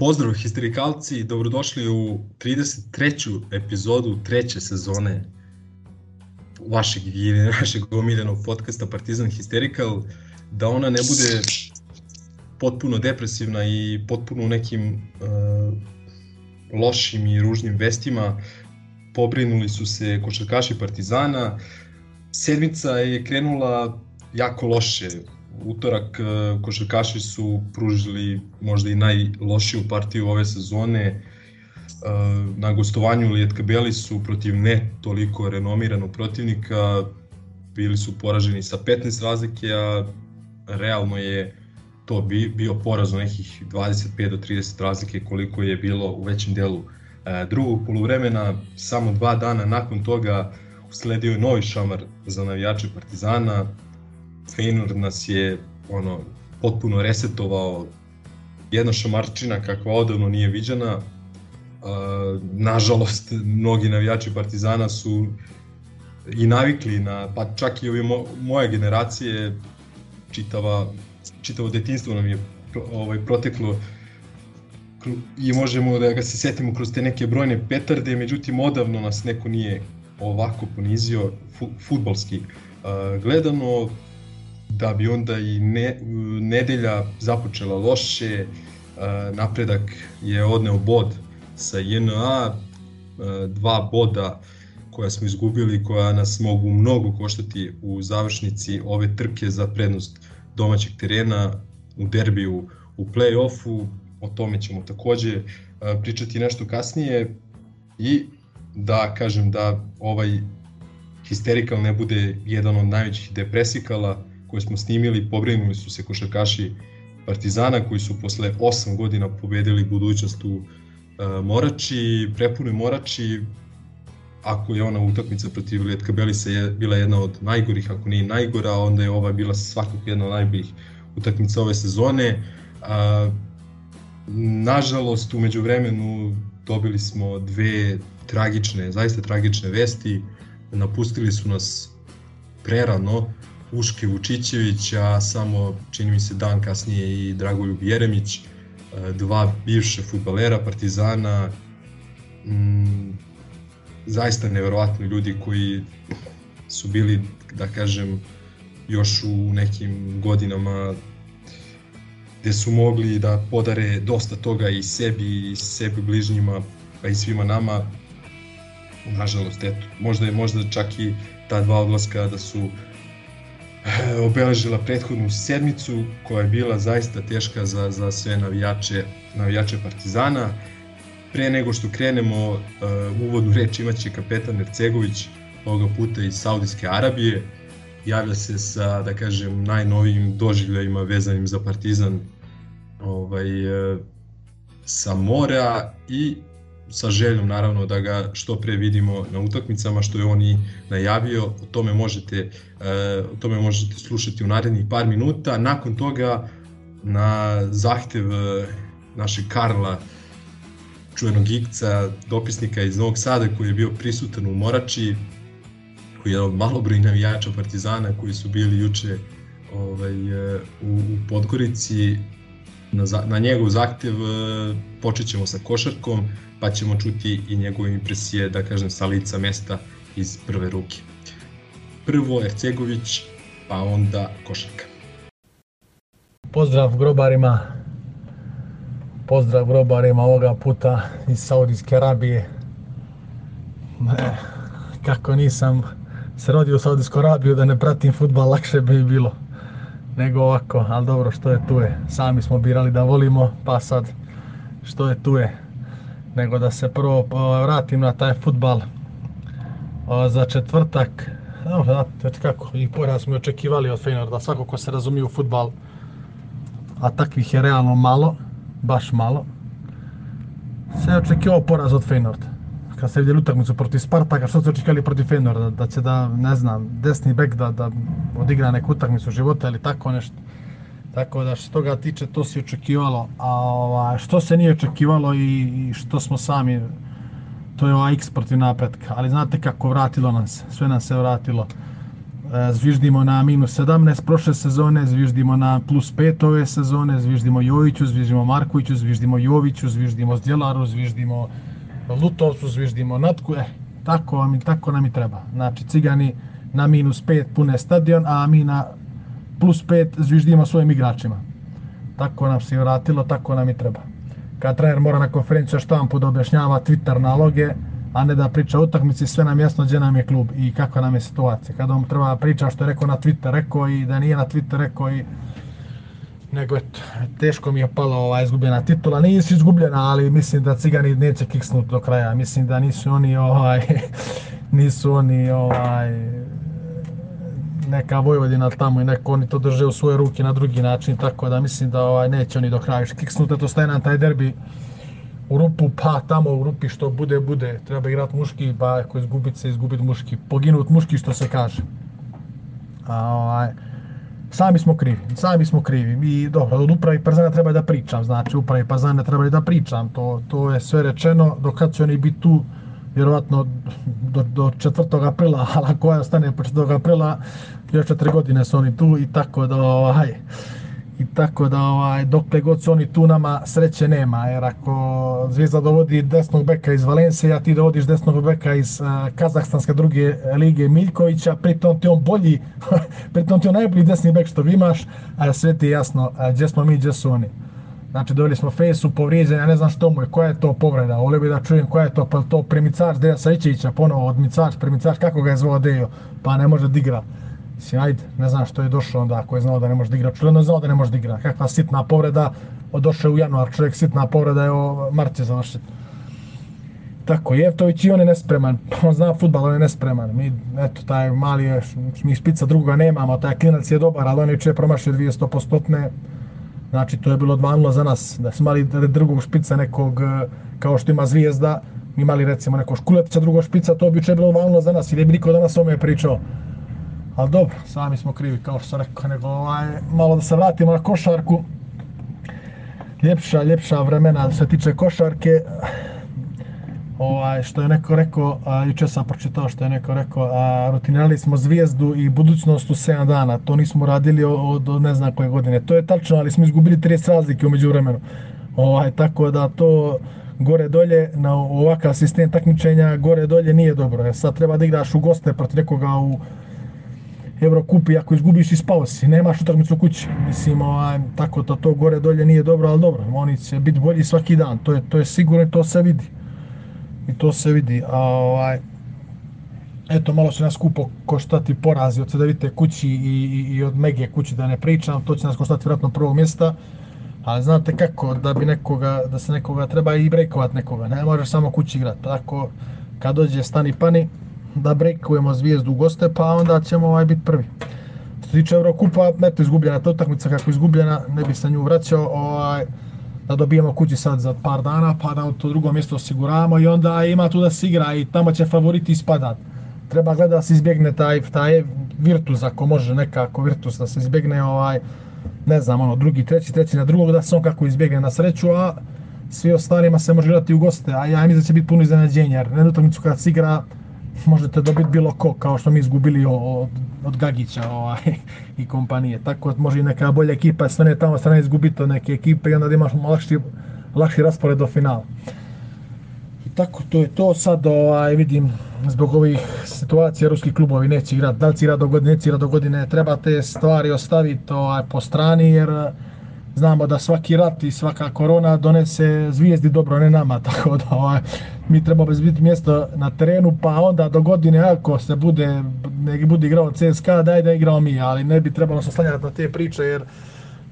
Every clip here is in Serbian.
Pozdrav histerikalci, dobrodošli u 33. epizodu treće sezone vašeg ili našeg omiljenog podcasta Partizan Hysterical, da ona ne bude potpuno depresivna i potpuno u nekim uh, lošim i ružnim vestima, pobrinuli su se košarkaši Partizana, sedmica je krenula jako loše, utorak e, košarkaši su pružili možda i najlošiju partiju ove sezone. E, na gostovanju Lijetka Beli su protiv ne toliko renomiranog protivnika bili su poraženi sa 15 razlike, a realno je to bio poraz nekih 25 do 30 razlike koliko je bilo u većem delu e, drugog poluvremena. Samo dva dana nakon toga usledio je novi šamar za navijače Partizana, Feynor nas je ono potpuno resetovao. Jedna šamarčina kakva odavno nije viđena. Nažalost, mnogi navijači Partizana su i navikli na, pa čak i mo, moje generacije, čitava, čitavo detinstvo nam je ovaj, proteklo. I možemo da ga se setimo kroz te neke brojne petarde, međutim odavno nas neko nije ovako ponizio futbalski. Uh, gledano da bi onda i ne, nedelja započela loše, napredak je odneo bod sa JNA, dva boda koja smo izgubili, koja nas mogu mnogo koštati u završnici ove trke za prednost domaćeg terena u derbiju u play-offu, o tome ćemo takođe pričati nešto kasnije. I da kažem da ovaj histerikal ne bude jedan od najvećih depresikala, koje smo snimili, pobrinuli su se košarkaši Partizana koji su posle 8 godina pobedili budućnost u uh, Morači, prepune Morači, ako je ona utakmica protiv Lijetka Belisa je bila jedna od najgorih, ako nije najgora, onda je ova bila svakako jedna od najboljih utakmica ove sezone. A, nažalost, umeđu vremenu dobili smo dve tragične, zaista tragične vesti. Napustili su nas prerano, Uške Vučićević, a samo čini mi se dan kasnije i Dragoljub Jeremić, e, dva bivše futbalera Partizana, mm, zaista neverovatni ljudi koji su bili, da kažem, još u nekim godinama gde su mogli da podare dosta toga i sebi i sebi bližnjima, pa i svima nama. Nažalost, eto, možda je možda čak i ta dva odlaska da su obeležila prethodnu sedmicu koja je bila zaista teška za, za sve navijače, navijače Partizana. Pre nego što krenemo uh, uvodnu reč imaće kapetan Ercegović ovoga puta iz Saudijske Arabije. Javlja se sa, da kažem, najnovijim doživljajima vezanim za Partizan ovaj, uh, sa mora i sa željom naravno da ga što pre vidimo na utakmicama što je on i najavio, o tome možete, e, o tome možete slušati u narednih par minuta. Nakon toga na zahtev e, našeg Karla, čuvenog ikca, dopisnika iz Novog Sada koji je bio prisutan u Morači, koji je od malobroj navijača Partizana koji su bili juče ovaj, e, u, u Podgorici, na, na njegov zahtev počet ćemo sa košarkom, pa ćemo čuti i njegove impresije, da kažem, sa lica mesta iz prve ruke. Prvo Ercegović, pa onda Košarka. Pozdrav grobarima, pozdrav grobarima ovoga puta iz Saudijske Arabije. Ne, kako nisam se rodio u Saudijsku Arabiju da ne pratim futbal, lakše bi bilo nego ovako, ali dobro, što je tu je. Sami smo birali da volimo, pa sad što je tu je nego da se prvo vratim na taj futbal za četvrtak. Znate kako, i poraz smo očekivali od Feyenoorda, svako ko se razumije u futbal a takvih je realno malo, baš malo, se je očekivao poraz od Feynorda. Kad se vidjeli utakmicu protiv Spartaka, što su očekivali protiv Feynorda? Da će da, ne znam, desni bek da, da odigra neku utakmicu života ili tako nešto. Tako da što toga tiče, to se očekivalo. A ova, što se nije očekivalo i, i što smo sami, to je ova X protiv napretka. Ali znate kako, vratilo nam se, sve nam se vratilo. E, zviždimo na minus 17 prošle sezone, zviždimo na plus 5 ove sezone, zviždimo Joviću, zviždimo Markoviću, zviždimo Joviću, zviždimo Zdjelaru, zviždimo Lutovcu, zviždimo Natku, e, tako, tako nam i treba. Znači, cigani na minus 5 pune stadion, a mi na plus 5 zviždimo svojim igračima. Tako nam se vratilo, tako nam i treba. Kad trener mora na konferenciju štampu da objašnjava Twitter naloge, a ne da priča o utakmici, sve nam jasno gdje nam je klub i kakva nam je situacija. Kada on treba da priča što je rekao na Twitter, rekao i da nije na Twitter rekao i nego eto, teško mi je palo ova izgubljena titula. Nije si izgubljena, ali mislim da Cigani neće kiksnut do kraja. Mislim da nisu oni ovaj nisu oni ovaj neka Vojvodina tamo i neko oni to drže u svoje ruke na drugi način, tako da mislim da ovaj neće oni do kraja kiksnut, to staje nam taj derbi u rupu, pa tamo u rupi što bude, bude. Treba igrati muški, pa ako izgubit se, izgubit muški. Poginut muški, što se kaže. A, ovaj, sami smo krivi, sami smo krivi. Mi, dobro, od upravi Parzana treba da pričam, znači upravi Parzana treba da pričam, to, to je sve rečeno, do kad će oni biti tu, vjerovatno do, do 4. aprila, ali koja ostane po 4. aprila, još četiri godine su oni tu i tako da ovaj, i tako da ovaj, dokle god su oni tu nama sreće nema, jer ako Zvijezda dovodi desnog beka iz Valencije, a ti dovodiš desnog beka iz uh, Kazahstanske druge lige Miljkovića, pritom ti on bolji, pritom ti on najbolji desni bek što vi imaš, a sve ti je jasno a, gdje smo mi, gdje su oni. Znači, doveli smo Fejsu, povrijeđen, ja ne znam što mu je, koja je to povreda, volio bi da čujem koja je to, pa to premicač Deja Sajčevića, ponovo od micač, premicač, kako ga je zvao Dejo, pa ne može da igra. Mislim, ajde, ne znam što je došao onda ako je znao da ne može da igra. Čuljeno je znao da ne može da igra. Kakva sitna povreda, došao u januar, čovjek sitna povreda, evo, Marće završiti. Tako, Jevtović i on je nespreman, on zna futbal, on je nespreman. Mi, eto, taj mali je, mi špica drugoga nemamo, taj klinac je dobar, ali on je če promašio 200 postotne. Znači, to je bilo 2 za nas, da smo imali drugog špica nekog, kao što ima zvijezda, imali recimo nekog škuletića drugog špica, to bi če bilo 2 za nas, ili bi niko danas o pričao. Ali dobro, sami smo krivi, kao što sam rekao, nego ovaj, malo da se vratimo na košarku. Ljepša, ljepša vremena se tiče košarke. Ovaj, što je neko rekao, a, juče sam pročitao što je neko rekao, a, rutinirali smo zvijezdu i budućnost u 7 dana. To nismo radili od, od ne znam koje godine. To je tačno, ali smo izgubili 30 razlike umeđu vremenu. Ovaj, tako da to gore dolje na ovakav sistem takmičenja gore dolje nije dobro. Sad treba da igraš u goste protiv nekoga u Eurokupi, ako izgubiš i spao si, nemaš utakmicu kući. Mislim, ovaj, tako da to gore dolje nije dobro, ali dobro, oni će biti bolji svaki dan, to je, to je sigurno i to se vidi. I to se vidi. A, ovaj, eto, malo će nas skupo koštati porazi od CDVite kući i, i, i od Mege kući, da ne pričam, to će nas koštati vjerojatno prvog mjesta. Ali znate kako, da bi nekoga, da se nekoga treba i brejkovat nekoga, ne možeš samo kući igrati. Tako, kad dođe stani pani, da breakujemo zvijezdu u goste, pa onda ćemo ovaj biti prvi. Što se tiče Eurokupa, eto izgubljena ta utakmica kako izgubljena, ne bi se nju vraćao, ovaj, da dobijemo kući sad za par dana, pa da to drugo mjesto osiguramo i onda ima tu da se igra i tamo će favoriti ispadat. Treba gledati da se izbjegne taj, taj Virtus, ako može nekako Virtus da se izbjegne ovaj, ne znam, ono, drugi, treći, treći na drugog, da se on kako izbjegne na sreću, a svi ostalima se može igrati u goste, a ja mislim da će biti puno iznenađenja, jer na utakmicu kada se igra, možete dobiti bilo ko, kao što mi izgubili od, od Gagića ovaj, i kompanije. Tako može i neka bolja ekipa, ne tamo strane izgubiti od neke ekipe i onda da imaš lakši, lakši raspored do finala. I tako to je to sad, ovaj, vidim, zbog ovih situacija ruski klubovi neće igrati, da li će igrati do godine, neće igrati do godine, treba te stvari ostaviti ovaj, po strani jer znamo da svaki rat i svaka korona donese zvijezdi dobro, ne nama, tako da ovaj, mi treba biti mjesto na terenu, pa onda do godine ako se bude, ne bude igrao CSKA, daj da igrao mi, ali ne bi trebalo se slanjati na te priče, jer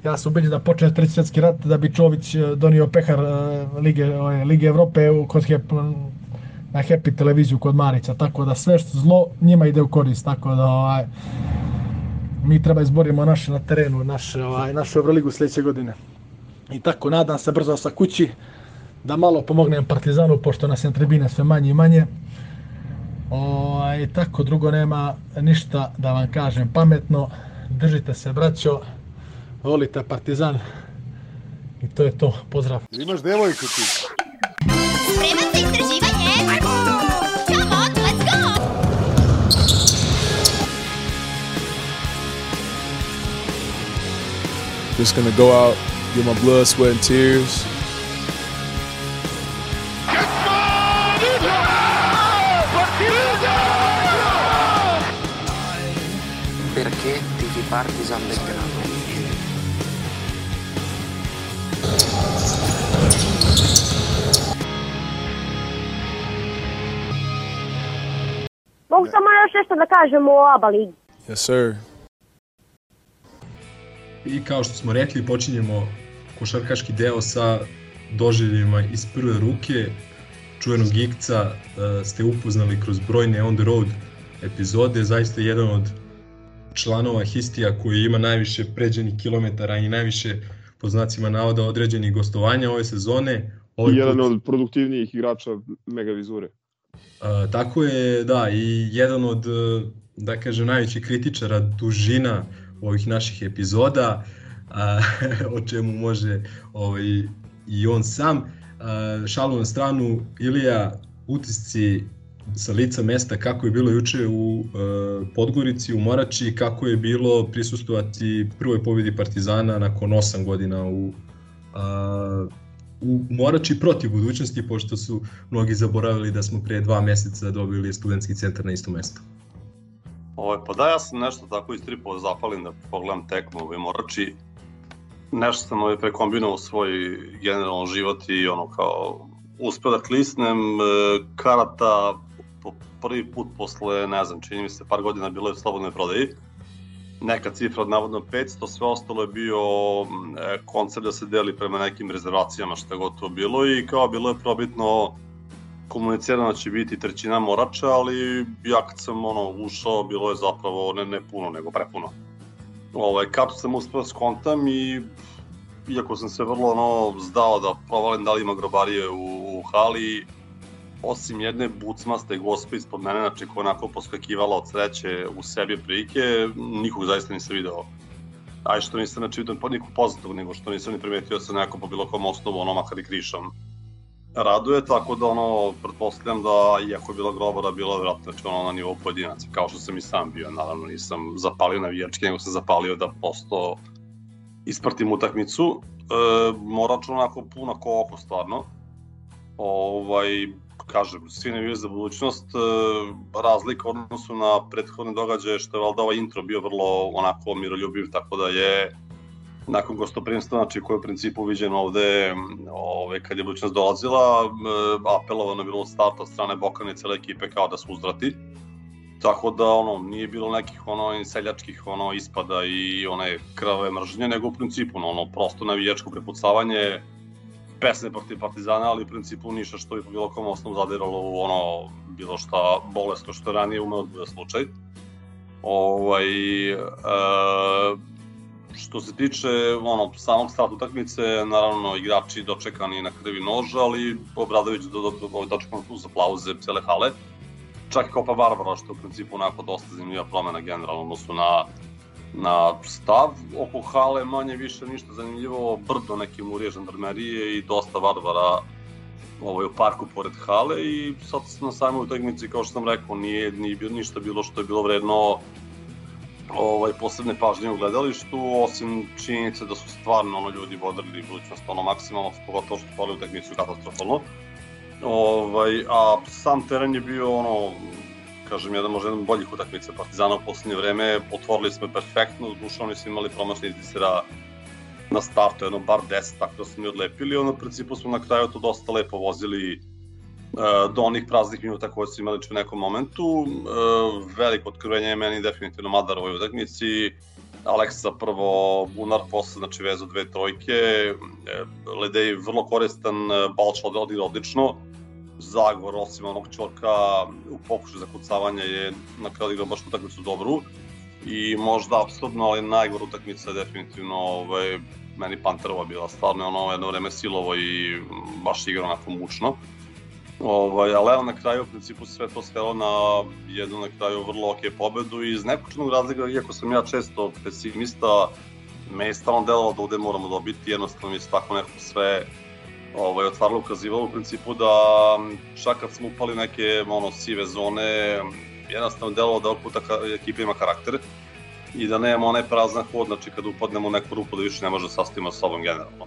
ja sam ubeđen da počne treći svjetski rat, da bi Čović eh, donio pehar eh, Lige, ovaj, Lige Evrope kod Hep, na Happy televiziju kod Marića, tako da sve što zlo njima ide u korist, tako da ovaj, mi treba izborimo naše na terenu, naše, ovaj, našu Euroligu sljedeće godine. I tako, nadam se brzo sa kući da malo pomognem Partizanu, pošto nas je tribine sve manje i manje. Ovaj, tako, drugo nema ništa da vam kažem pametno. Držite se, braćo. Volite Partizan. I to je to. Pozdrav. Imaš devojku ti. Spreman za istraživanje? Come Just gonna go out, get my blood, sweat, and tears. Perché tifi Partisan Belgrado? Mogu samo još nešto da kažem o ABA ligi. Yes, sir. I kao što smo rekli, počinjemo košarkaški deo sa doživljima iz prve ruke. Čuvenog Gigca uh, ste upoznali kroz brojne on the road epizode, zaista jedan od članova Histija koji ima najviše pređenih kilometara i najviše po znacima navoda određenih gostovanja ove sezone. Ovaj I jedan put- od produktivnijih igrača Mega Vizure. A, tako je, da, i jedan od, e, da kažem, najvećih kritičara dužina ovih naših epizoda, a, o čemu može ovaj, i on sam. A, šalu na stranu, Ilija, utisci sa lica mesta kako je bilo juče u e, Podgorici, u Morači, kako je bilo prisustovati prvoj pobjedi Partizana nakon 8 godina u a, u Morači protiv budućnosti, pošto su mnogi zaboravili da smo pre dva meseca dobili studentski centar na isto mesto. Ovaj, pa da, ja sam nešto tako istripao da zapalim da pogledam tekmu ovaj Morači. Nešto sam ovaj prekombinovao svoj generalan život i ono kao uspeo da klisnem e, karata po prvi put posle, ne znam, čini mi se par godina bilo je u slobodnoj prodaji. Neka cifra od navodno 500, sve ostalo je bio e, koncept da se deli prema nekim rezervacijama što je gotovo bilo i kao bilo je probitno komunicirano će biti trećina Morača, ali ja kad sam ono ušao, bilo je zapravo ne, ne puno, nego prepuno. Ovaj, kartu sam uspeo da skontam i iako sam se vrlo ono, zdao da provalim da li ima grobarije u, u hali, osim jedne bucmaste gospe ispod mene, znači koja onako poskakivala od sreće u sebi prilike, nikog zaista nisam video. Aj što nisam znači vidio po nikog poznatog, nego što nisam ni primetio da se neko po bilo kom osnovu, ono makar i krišom raduje, tako da ono, pretpostavljam da, iako je bila grobara, bila je vratno znači, ono, na nivou pojedinaca, kao što sam i sam bio, naravno nisam zapalio navijačke, nego sam zapalio da posto ispratim utakmicu. E, Morač onako puna ko oko, stvarno. Ovaj, kažem, svi navijaju za budućnost, e, razlika u odnosu na prethodne događaje, što je valjda ovaj intro bio vrlo onako miroljubiv, tako da je nakon gostoprimstva, znači koje je u principu viđeno ovde, ove, kad je budućnost dolazila, e, apelovano je bilo od starta od strane Bokane cele ekipe kao da su uzvrati. Tako da ono nije bilo nekih ono seljačkih ono ispada i one krvave mržnje, nego u principu ono, ono prosto navijačko prepucavanje pesme protiv Partizana, ali u principu ništa što bi po bilo kom osnovu zadiralo u ono bilo šta bolesno što je ranije umeo da bude slučaj. Ovaj, e, što se tiče ono, samog starta utakmice, naravno igrači dočekani na krvi nož, ali Obradović do, do, do, dočekan uz aplauze cele hale. Čak i Kopa Barbara, što je u principu onako dosta zanimljiva promena generalno odnosu na, na stav. Oko hale manje više ništa zanimljivo, brdo neke murije žandarmerije i dosta Barbara ovaj, u parku pored hale i sad na samoj utakmici, kao što sam rekao, nije, nije ništa bilo što je bilo vredno ovaj, posebne pažnje u gledalištu, osim činjenice da su stvarno ono, ljudi vodili budućnost ono maksimalno, pogotovo što poli utakmicu katastrofalno. Ovaj, a sam teren je bio ono, kažem, jedan možda jedan boljih utakmica Partizana u poslednje vreme, otvorili smo perfektno, dušo oni su imali promašni izdisera na startu, jedno bar 10, tako da smo mi odlepili, ono, u principu smo na kraju to dosta lepo vozili do onih praznih minuta koje su imali u nekom momentu. E, veliko otkrivenje je meni definitivno Madar ovoj utakmici. Aleksa prvo, Bunar posle, znači vezu dve trojke. E, Ledej vrlo koristan, e, Balč odigrao odlično. Zagor, osim onog čorka u pokušaju za kucavanje je na kraju odigrao baš utakmicu dobru. i možda apsurdno, ali najgora utakmica je definitivno ovaj, meni Panterova bila stvarno ono jedno vreme silovo i baš igra onako mučno. Ovaj, ali evo na kraju u principu sve to svelo na jednu na kraju vrlo ok pobedu i iz nekog čudnog razloga, iako sam ja često pesimista, me je stalno delovalo da ovde moramo dobiti, jednostavno mi se tako nekako sve ovaj, otvaralo ukazivalo u principu da čak kad smo upali neke ono, sive zone, jednostavno delovalo da ovog ekipa ima karakter i da nemamo onaj prazan hod, znači kad upadnemo u neku rupu da više ne može sastaviti sa sobom generalno.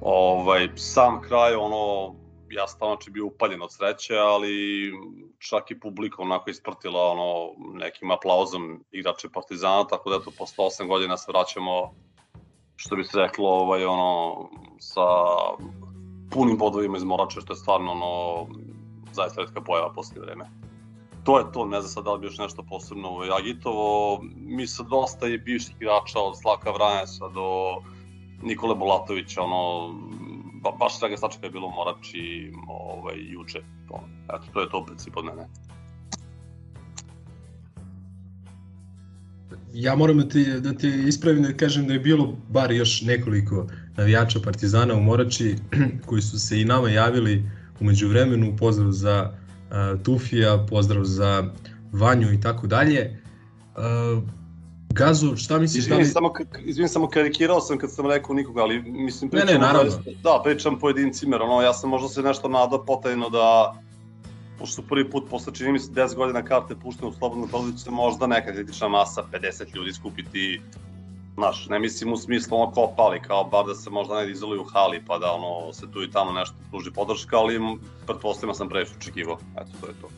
Ovaj, sam kraj, ono, ja stalno znači bio upaljen od sreće, ali čak i publika onako isprtila ono, nekim aplauzom igrače Partizana, tako da eto, posle 8 godina se vraćamo, što bi se reklo, ovaj, ono, sa punim bodovima iz Morače, što je stvarno ono, zaista redka pojava posle vreme. To je to, ne znam sad da li bi još nešto posebno ovaj, agitovo. Mi sa dosta je bivših igrača od Slaka Vranjesa do Nikole Bulatovića, ono, ba, baš svega stačka je bilo u Morači ovaj, juče. To, eto, to je to u principu od mene. Ja moram da ti, da ti ispravim da kažem da je bilo bar još nekoliko navijača Partizana u Morači koji su se i nama javili umeđu vremenu, pozdrav za uh, Tufija, pozdrav za Vanju i tako dalje. Uh, Gazo, šta misliš Izvini, da li... samo, izvini, samo karikirao sam kad sam rekao nikoga, ali mislim Ne, pričam... ne, naravno. Da, pričam pojedincima, jer ono, ja sam možda se nešto nadao potajno da pošto prvi put posle čini mi se 10 godina karte puštene u slobodnu prodaju će možda neka kritična masa 50 ljudi skupiti Znaš, ne mislim u smislu ono kao pali, kao bar da se možda ne izoluju u hali, pa da ono, se tu i tamo nešto pruži podrška, ali pretpostavljamo sam previše očekivao. Eto, to je to.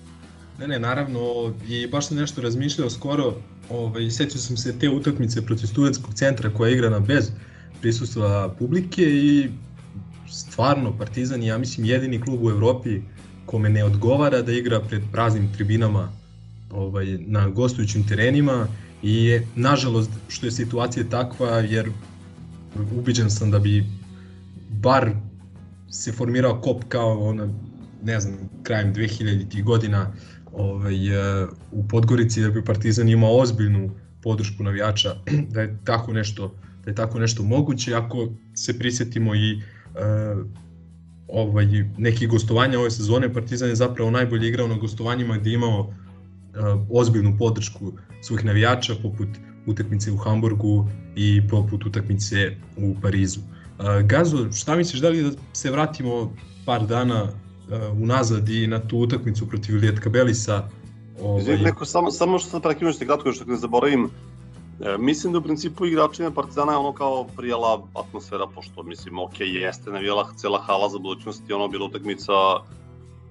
Ne, ne, naravno, i baš sam nešto razmišljao skoro, ovaj, sećao sam se te utakmice protiv studentskog centra koja je igrana bez prisustva publike i stvarno Partizan je, ja mislim, jedini klub u Evropi kome ne odgovara da igra pred praznim tribinama ovaj, na gostujućim terenima i je, nažalost, što je situacija takva, jer ubiđen sam da bi bar se formirao kop kao ona, ne znam, krajem 2000 godina ovaj, e, u Podgorici da bi Partizan imao ozbiljnu podršku navijača da je tako nešto da je tako nešto moguće ako se prisetimo i uh, ovaj neki gostovanja ove sezone Partizan je zapravo najbolje igrao na gostovanjima gde imao uh, ozbiljnu podršku svojih navijača poput utakmice u Hamburgu i poput utakmice u Parizu. Gazo, šta misliš da li da se vratimo par dana uh, unazad i na tu utakmicu protiv Lijetka Belisa. Ovaj... Izvijek, neko, samo, samo što sam prekinuo što kratko, što ne zaboravim, e, mislim da u principu igračima Partizana je ono kao prijela atmosfera, pošto mislim, ok, jeste navijela cela hala za budućnost i ono bila utakmica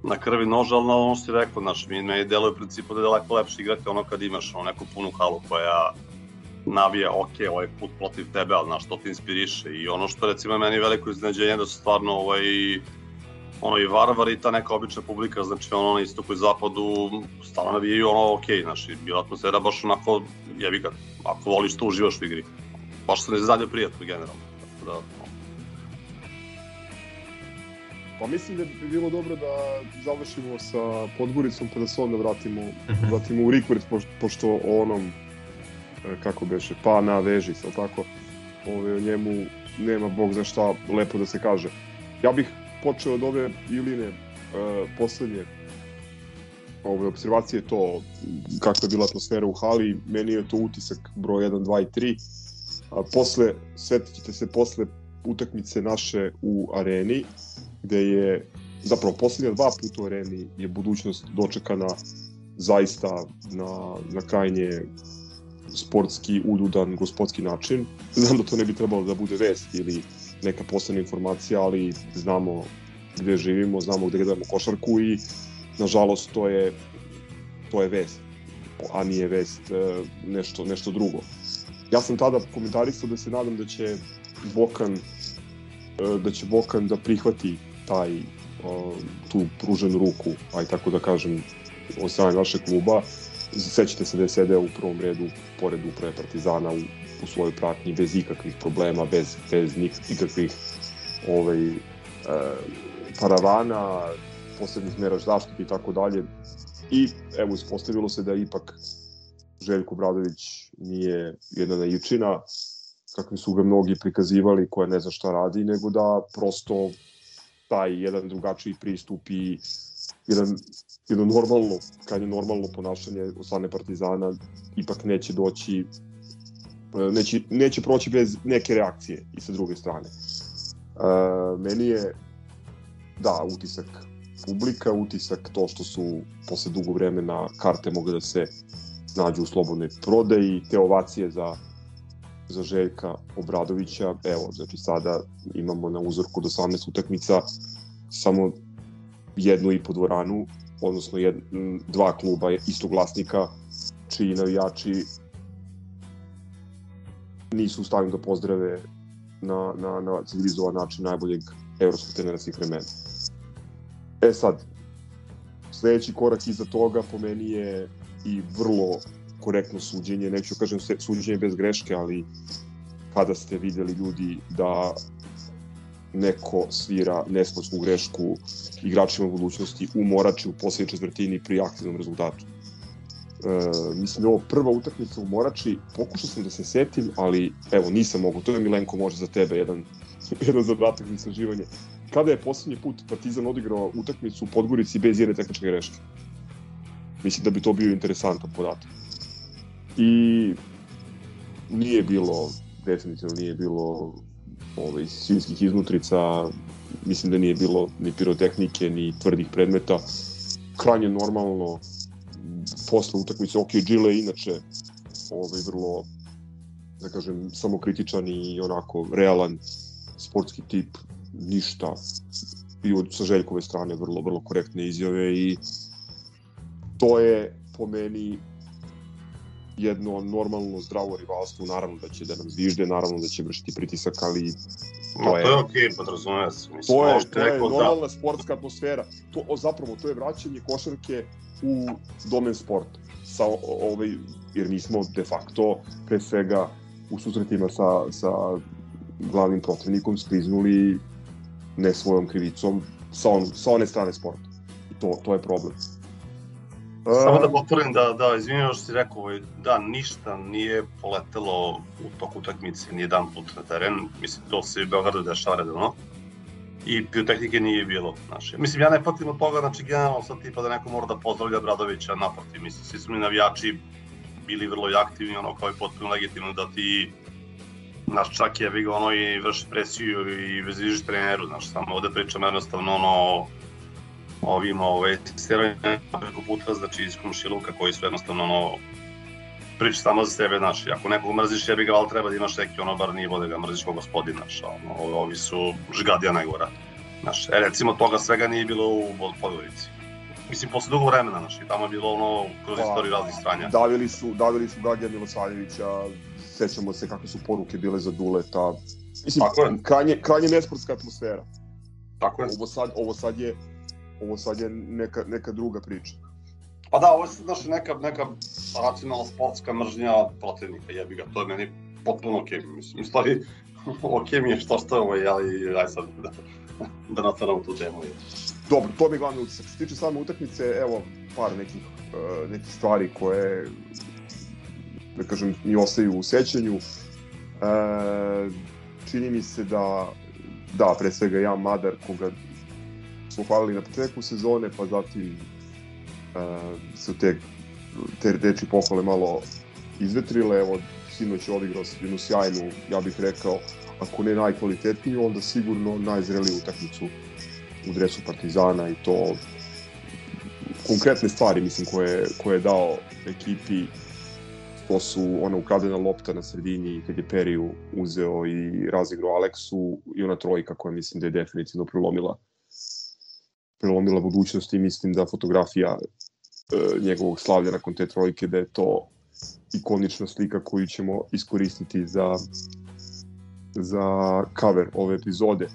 na krvi noža, ali na ono što ti rekao, znaš, mi meni deluje u principu da je daleko lepše igrati ono kad imaš ono neku punu halu koja navija, ok, ovaj put protiv tebe, ali znaš, to ti inspiriše i ono što recimo meni veliko iznenađenje da su stvarno ovaj, ono i varvar i ta neka obična publika, znači ono na istoku i zapadu stvarno navijaju ono ok, znači bila atmosfera baš onako jebi ga, ako voliš to uživaš u igri. Baš se ne zadnje prijatno generalno. Tako da, Pa mislim da bi bilo dobro da završimo sa Podgoricom pa da se onda vratimo, uh -huh. vratimo u Rikvert, pošto, pošto o onom, e, kako beše, pa na veži, sa tako, ove, o njemu nema bog za šta lepo da se kaže. Ja bih počeo od ove Iline uh, poslednje ove observacije to kakva je bila atmosfera u hali, meni je to utisak broj 1, 2 i 3. A, posle, svetit ćete se posle utakmice naše u areni, gde je zapravo poslednja dva puta u areni je budućnost dočekana zaista na, na krajnje sportski, uljudan, gospodski način. Znam da to ne bi trebalo da bude vest ili neka posebna informacija, ali znamo gde živimo, znamo gde gledamo košarku i nažalost to je to je vest, a nije vest e, nešto, nešto drugo. Ja sam tada komentarisao da se nadam da će Bokan e, da će Bokan da prihvati taj tu pruženu ruku, aj tako da kažem, od strane našeg kluba. Sećate se da je sedeo u prvom redu pored uprave Partizana u, u svojoj pratnji bez ikakvih problema, bez, bez nikakvih ovaj, e, paravana, posebnih mera zaštite i tako dalje. I evo, ispostavilo se da ipak Željko Bradović nije jedna naivčina, kakvi su ga mnogi prikazivali, koja ne zna šta radi, nego da prosto taj jedan drugačiji pristup i jedan, jedno normalno, krajnje normalno ponašanje od strane Partizana ipak neće doći neće, neće proći bez neke reakcije i sa druge strane. Uh, meni je da, utisak publika, utisak to što su posle dugo vremena karte mogle da se nađu u slobodnoj prodaji, te ovacije za za Željka Obradovića, evo, znači sada imamo na uzorku do 18 utakmica samo jednu i po dvoranu, odnosno jed, dva kluba istog vlasnika, čiji navijači nisu u stanju da pozdrave na, na, na civilizovan način najboljeg evropskog trenera svih vremena. E sad, sledeći korak iza toga po meni je i vrlo korektno suđenje, neću kažem suđenje bez greške, ali kada ste videli ljudi da neko svira nesportsku grešku igračima budućnosti u Morači u poslednjoj četvrtini pri aktivnom rezultatu. E, mislim da je ovo prva utakmica u Morači, pokušao sam da se setim, ali evo nisam mogu, to je Milenko može za tebe jedan, jedan zadatak za istraživanje. Kada je poslednji put Partizan odigrao utakmicu u Podgorici bez jedne tehničke greške? Mislim da bi to bio interesantan podatak. I nije bilo, definitivno nije bilo ovaj, svinskih iznutrica, mislim da nije bilo ni pirotehnike, ni tvrdih predmeta. Krajnje normalno, posle utakmice, ok, Gile inače ovaj, vrlo, da kažem, samokritičan i onako realan sportski tip, ništa. I od sa Željkove strane vrlo, vrlo korektne izjave i to je po meni jedno normalno zdravo rivalstvo, naravno da će da nam zvižde, naravno da će vršiti pritisak, ali to je... To je okej, podrazumeva se. Mislim, to je, to je da- normalna da... sportska atmosfera. To, o, zapravo, to je vraćanje košarke u domen sporta. Sa, ovaj, jer mi smo de facto, pre svega, u susretima sa, sa glavnim protivnikom skliznuli ne svojom krivicom sa, on, sa one strane sporta. I to, to je problem. Samo da potvrdim da, da, izvinjam što si rekao, ovaj, da, ništa nije poletelo u toku utakmice, ni jedan put na teren, mislim, to se u Beogradu dešava redovno. I biotehnike nije bilo, znači. Mislim, ja ne patim od toga, znači, generalno sad tipa da neko mora da pozdravlja Bradovića, naprotiv, mislim, svi su mi navijači bili vrlo aktivni, ono, kao i potpuno legitimno da ti naš čak je ga ono i vrši presiju i veziš treneru, znaš, samo ovde pričam jednostavno ono ovim ovaj, preko puta, znači iz komšiluka koji su jednostavno ono, priča samo za sebe, znaš, ako nekog mrziš jebi ga, ali treba da imaš neki ono bar nivo da ga mrziš kao gospodin, znaš, ono, ovi su žgadija najgora. Znaš, e, recimo toga svega nije bilo u Podgorici. Mislim, posle dugo vremena, znaš, i tamo je bilo ono, kroz pa, istoriju raznih stranja. Davili su, davili su Gagija Milosavljevića, sećamo se kakve su poruke bile za Duleta. Mislim, Tako je. krajnje, krajnje nesportska atmosfera. Tako je. Ovo sad, ovo sad je ovo sad je neka, neka druga priča. Pa da, ovo je znaš, neka, neka racionalna sportska mržnja protivnika, jebi ga, to je meni potpuno okej, okay. mislim, stvari, okej mi je što što je ovo, ali aj sad da, da nastavamo tu temu. Dobro, to mi je glavni utisak. Što se tiče same utakmice, evo par nekih, uh, nekih stvari koje, da kažem, mi ostaju u sećanju. Uh, čini mi se da, da, pre svega ja Madar, koga smo hvalili na početku sezone, pa zatim uh, su te, te reči pohvale malo izvetrile, evo sinoć je odigrao jednu sjajnu, ja bih rekao, ako ne najkvalitetniju, onda sigurno najzreliju utakmicu u dresu Partizana i to konkretne stvari mislim koje, koje je dao ekipi. To su ona ukradena lopta na sredini kad je Periju uzeo i razigrao Aleksu i ona trojka koja mislim da je definitivno prelomila prelomila budućnost i mislim da fotografija e, njegovog slavlja nakon te trojke da je to ikonična slika koju ćemo iskoristiti za za cover ove epizode.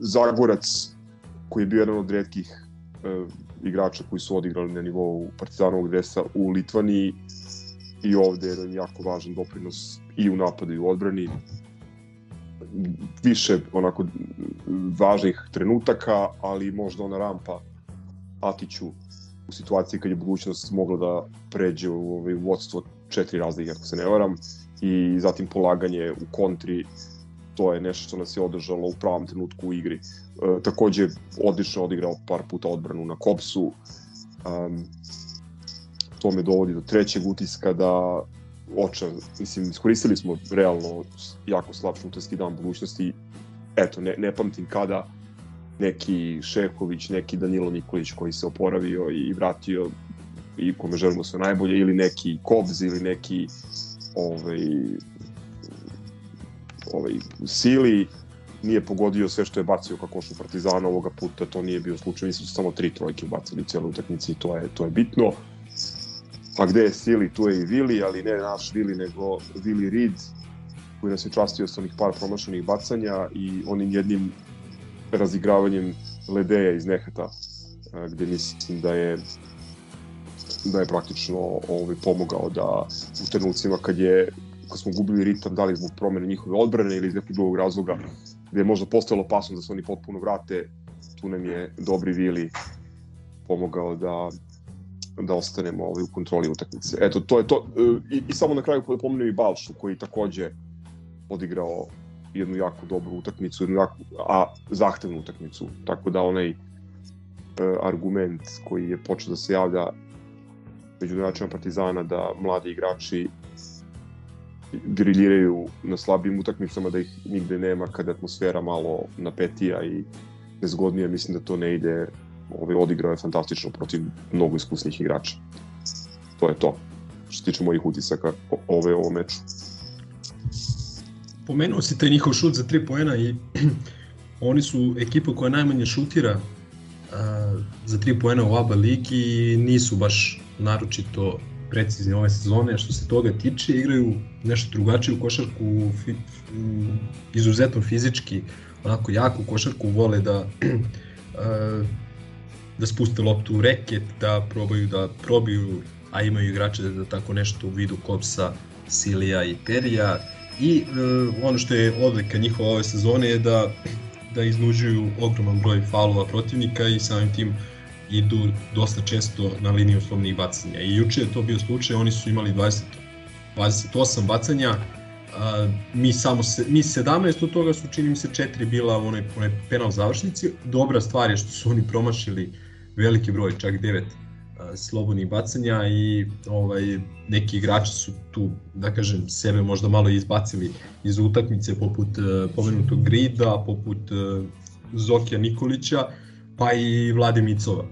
Zagorac koji je bio jedan od redkih e, igrača koji su odigrali na nivou Partizanovog dresa u Litvaniji i ovde je jedan jako važan doprinos i u napadu i u odbrani više onako važnih trenutaka, ali možda ona rampa Atiću u situaciji kad je budućnost mogla da pređe u ovaj vodstvo četiri razlike, ako se ne varam, i zatim polaganje u kontri, to je nešto što nas je održalo u pravom trenutku u igri. E, takođe, odlično odigrao par puta odbranu na Kopsu, um, to me dovodi do trećeg utiska da oča, mislim, iskoristili smo realno jako slab šutarski dan budućnosti, eto, ne, ne pamtim kada neki Šeković, neki Danilo Nikolić koji se oporavio i vratio i kome želimo sve najbolje, ili neki Kobz, ili neki ovaj, ovaj, Sili, nije pogodio sve što je bacio kako su Partizana ovoga puta, to nije bio slučaj, mislim su samo tri trojke bacili u cijeloj utakmici, to je, to je bitno. A gde je Sili, tu je i Vili, ali ne naš Vili, nego Vili Reed, koji nas je častio sa onih par promašenih bacanja i onim jednim razigravanjem Ledeja iz Nehata, gde mislim da je da je praktično ovaj, pomogao da u trenucima kad je kad smo gubili ritam, da li zbog promene njihove odbrane ili iz nekog drugog razloga, gde je možda postojalo opasnost da se oni potpuno vrate, tu nam je dobri Vili pomogao da da ostanemo ovaj, u kontroli utakmice. Eto, to je to. E, I, i samo na kraju pomenuo i Balšu, koji takođe odigrao jednu jako dobru utakmicu, jednu jako, a zahtevnu utakmicu. Tako da onaj e, argument koji je počeo da se javlja među igračima Partizana da mladi igrači griljiraju na slabim utakmicama, da ih nigde nema kada atmosfera malo napetija i nezgodnija, mislim da to ne ide ovaj, odigrao je fantastično protiv mnogo iskusnih igrača. To je to, što se tiče mojih utisaka ove ovo meču. Pomenuo si taj njihov šut za 3 poena i oni su ekipa koja najmanje šutira a, za 3 poena u ABA ligi i nisu baš naročito precizni ove sezone. Što se toga tiče, igraju nešto drugačije u košarku, fi, izuzetno fizički, onako jaku košarku, vole da da spuste loptu u reket, da probaju da probiju, a imaju igrače da tako nešto u vidu Kopsa, Silija i Terija. I e, ono što je odlika njihova ove sezone je da da iznuđuju ogroman broj faulova protivnika i samim tim idu dosta često na liniju slobnih bacanja. I juče je to bio slučaj, oni su imali 20, 28 bacanja, a, mi samo se, mi 17 od toga su čini mi se četiri bila u onoj, onoj penal završnici. Dobra stvar je što su oni promašili veliki broj, čak devet slobodnih bacanja i ovaj neki igrači su tu da kažem sebe možda malo izbacili iz utakmice poput uh, pomenutog Grida, poput uh, Zokija Nikolića, pa i Vlade Micova.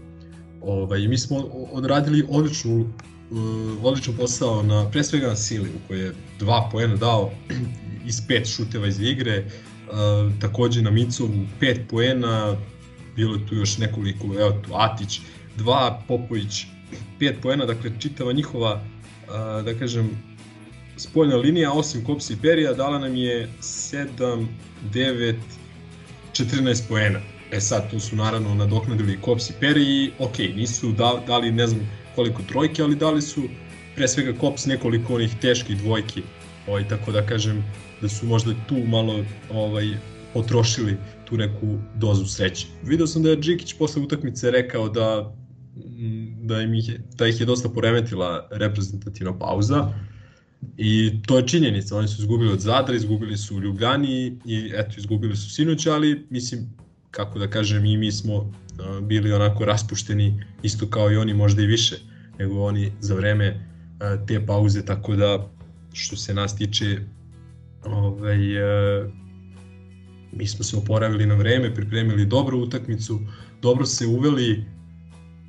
Ovaj mi smo odradili odličnu odličan posao na pre svega na Sili koji je dva poena dao iz pet šuteva iz igre, takođe na Micovu pet poena, bilo je tu još nekoliko, evo tu Atić, dva, Popović, pet poena, dakle čitava njihova, da kažem, spoljna linija, osim Kopsi i Perija, dala nam je 7, 9, 14 poena. E sad, tu su naravno nadoknadili Kops i Peri i ok, nisu dali ne znam koliko trojke, ali dali su pre svega Kops nekoliko onih teških dvojki, ovaj, tako da kažem da su možda tu malo ovaj, potrošili tu neku dozu sreće. Video sam da je Džikić posle utakmice rekao da da, im ih, da ih je dosta poremetila reprezentativna pauza i to je činjenica, oni su izgubili od Zadra, izgubili su u Ljubljani i eto, izgubili su sinoć, ali mislim, kako da kažem, i mi smo bili onako raspušteni isto kao i oni, možda i više nego oni za vreme te pauze, tako da što se nas tiče ovaj, mi smo se oporavili na vreme, pripremili dobru utakmicu, dobro se uveli,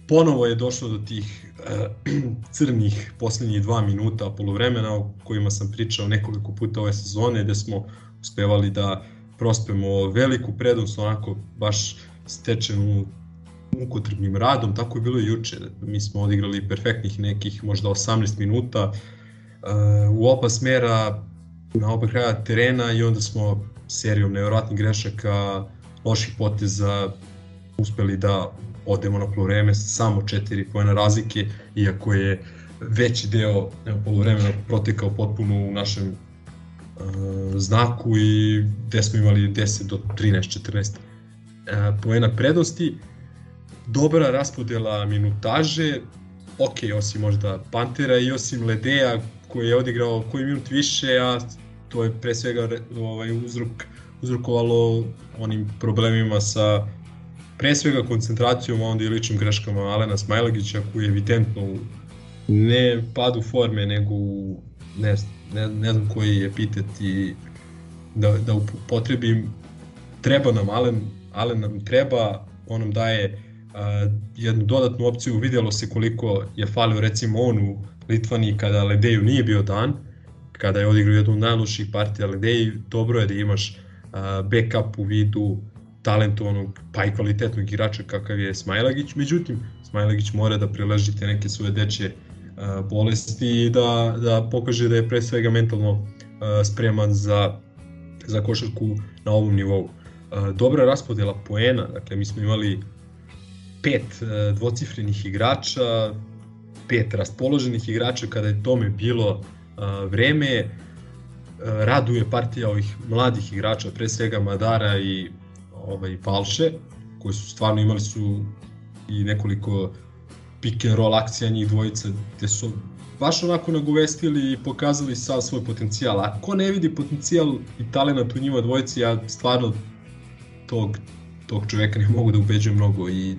ponovo je došlo do tih uh, crnih poslednjih dva minuta polovremena o kojima sam pričao nekoliko puta ove sezone, gde smo uspevali da prospemo veliku prednost, onako baš stečenu ukotrbnim radom, tako je bilo i juče. Mi smo odigrali perfektnih nekih možda 18 minuta uh, u oba smera na oba kraja terena i onda smo serijom nevjerojatnih grešaka, loših poteza uspeli da odemo na polovreme samo 4 pojena razlike, iako je veći deo polovremena protekao potpuno u našem uh, znaku i gde smo imali 10 do 13, 14 uh, poena prednosti. Dobra raspodela minutaže, ok, osim možda Pantera i osim Ledeja koji je odigrao koji minut više, a to je pre svega ovaj, uzrok, uzrokovalo onim problemima sa pre svega koncentracijom, a onda i ličnim greškama Alena Smajlagića koji je evidentno u ne padu forme, nego u, ne, ne, ne znam koji je epitet i da, da upotrebim, treba nam Alen, Alen nam treba, on nam daje a, jednu dodatnu opciju, vidjelo se koliko je falio recimo on u Litvani kada Ledeju nije bio dan, kada je odigrao jednu najloših partija Ledeji, dobro je da imaš backup u vidu talentovanog pa i kvalitetnog igrača kakav je Smajlagić, međutim Smajlagić mora da prileži te neke svoje deče bolesti i da, da pokaže da je pre svega mentalno spreman za, za košarku na ovom nivou. Dobra raspodela poena, dakle mi smo imali pet dvocifrenih igrača, pet raspoloženih igrača kada je tome bilo vreme, raduje partija ovih mladih igrača, pre svega Madara i ovaj Palše, koji su stvarno imali su i nekoliko pick and roll akcija njih dvojica, gde su baš onako nagovestili i pokazali sav svoj potencijal. A ko ne vidi potencijal i talent u njima dvojici, ja stvarno tog, tog čoveka ne mogu da ubeđujem mnogo i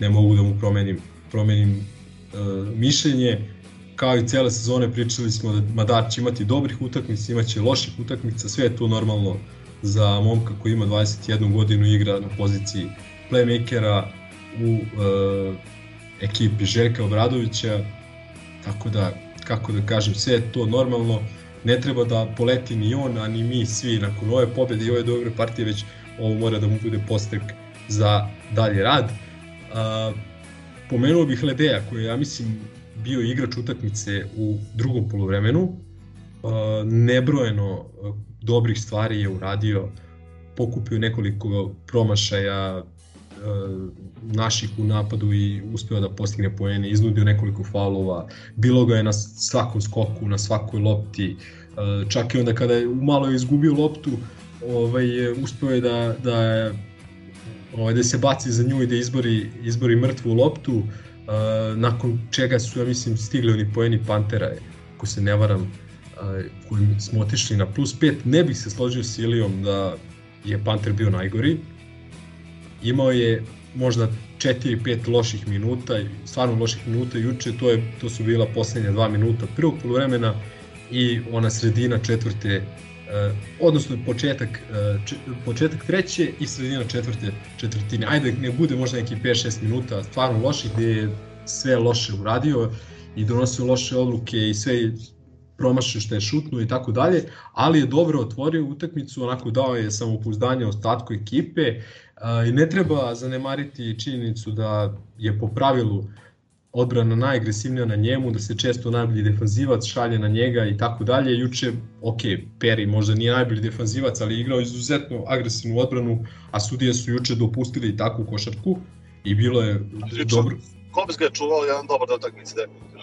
ne mogu da mu promenim, promenim uh, mišljenje. Kao i cele sezone pričali smo da Madar će imati dobrih utakmica, imaće loših utakmica, sve je to normalno za momka koji ima 21 godinu igra na poziciji playmakera u uh, ekipi Željka Obradovića, tako da, kako da kažem, sve je to normalno, ne treba da poleti ni on, a ni mi svi nakon ove pobjede i ove dobre partije, već ovo mora da mu bude postek za dalje rad. A, pomenuo bih Ledeja, koji ja mislim, bio igrač utakmice u drugom polovremenu, nebrojeno dobrih stvari je uradio, pokupio nekoliko promašaja, naših u napadu i uspeo da postigne poene, iznudio nekoliko faulova, bilo ga je na svakom skoku, na svakoj lopti, čak i onda kada je malo izgubio loptu, ovaj, uspeo je da, da, ovaj, da se baci za nju i da izbori, izbori mrtvu loptu, e, nakon čega su, ja mislim, stigli oni poeni Pantera, ako se ne varam, kojim smo otišli na plus 5, ne bih se složio s Ilijom da je Panter bio najgori, imao je možda 4-5 loših minuta, stvarno loših minuta juče, to, je, to su bila poslednja dva minuta prvog polovremena i ona sredina četvrte, odnosno početak, uh, č, početak treće i sredina četvrte četvrtine. Ajde, ne bude možda neki 5-6 minuta stvarno loših gde je sve loše uradio i donosio loše odluke i sve promašio što je šutnuo i tako dalje, ali je dobro otvorio utakmicu, onako dao je samopouzdanje ostatku ekipe i ne treba zanemariti činjenicu da je po pravilu odbrana najagresivnija na njemu, da se često najbolji defanzivac šalje na njega i tako dalje. Juče, ok, Peri možda nije najbolji defanzivac, ali je igrao izuzetno agresivnu odbranu, a sudije su juče dopustili i takvu košarku i bilo je dobro. Komis ga je čuvao jedan dobar utakmice,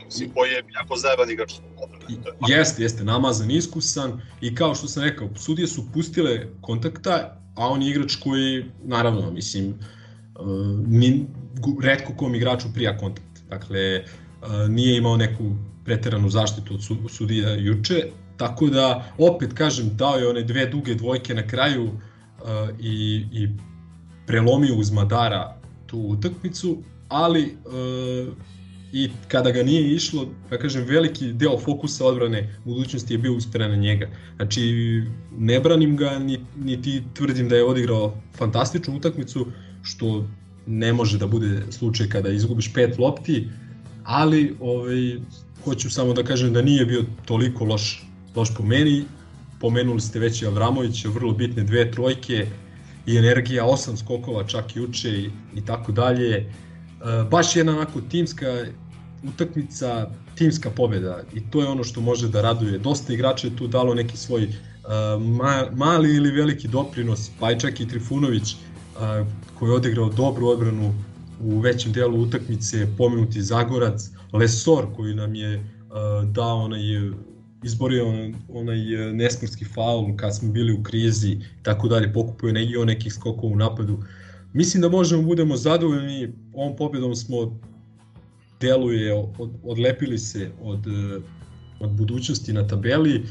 mislim, koji je jako zajeban igrač. Jeste, jeste, namazan, iskusan i kao što sam rekao, sudije su pustile kontakta a on je igrač koji, naravno, mislim, uh, ni, redko kom igraču prija kontakt. Dakle, nije imao neku preteranu zaštitu od sudija juče, tako da, opet kažem, dao je one dve duge dvojke na kraju i, i prelomio uz Madara tu utakmicu, ali i kada ga nije išlo, da kažem, veliki deo fokusa odbrane budućnosti je bio usperen na njega. Znači, ne branim ga, ni, ni ti tvrdim da je odigrao fantastičnu utakmicu, što ne može da bude slučaj kada izgubiš pet lopti, ali ovaj, hoću samo da kažem da nije bio toliko loš, loš po meni. Pomenuli ste već i Avramovića, vrlo bitne dve trojke i energija, osam skokova čak juče i, i tako dalje Uh, baš jedna onako timska utakmica, timska pobeda i to je ono što može da raduje. Dosta igrača je tu dalo neki svoj uh, ma, mali ili veliki doprinos, pa i čak i Trifunović koji je odigrao dobru odbranu u većem delu utakmice, pomenuti Zagorac, Lesor koji nam je dao onaj izborio onaj nesportski faul kad smo bili u krizi tako dalje, pokupuje neki nekih skokova u napadu. Mislim da možemo budemo zadovoljni, ovom pobjedom smo deluje, od, odlepili se od, od budućnosti na tabeli.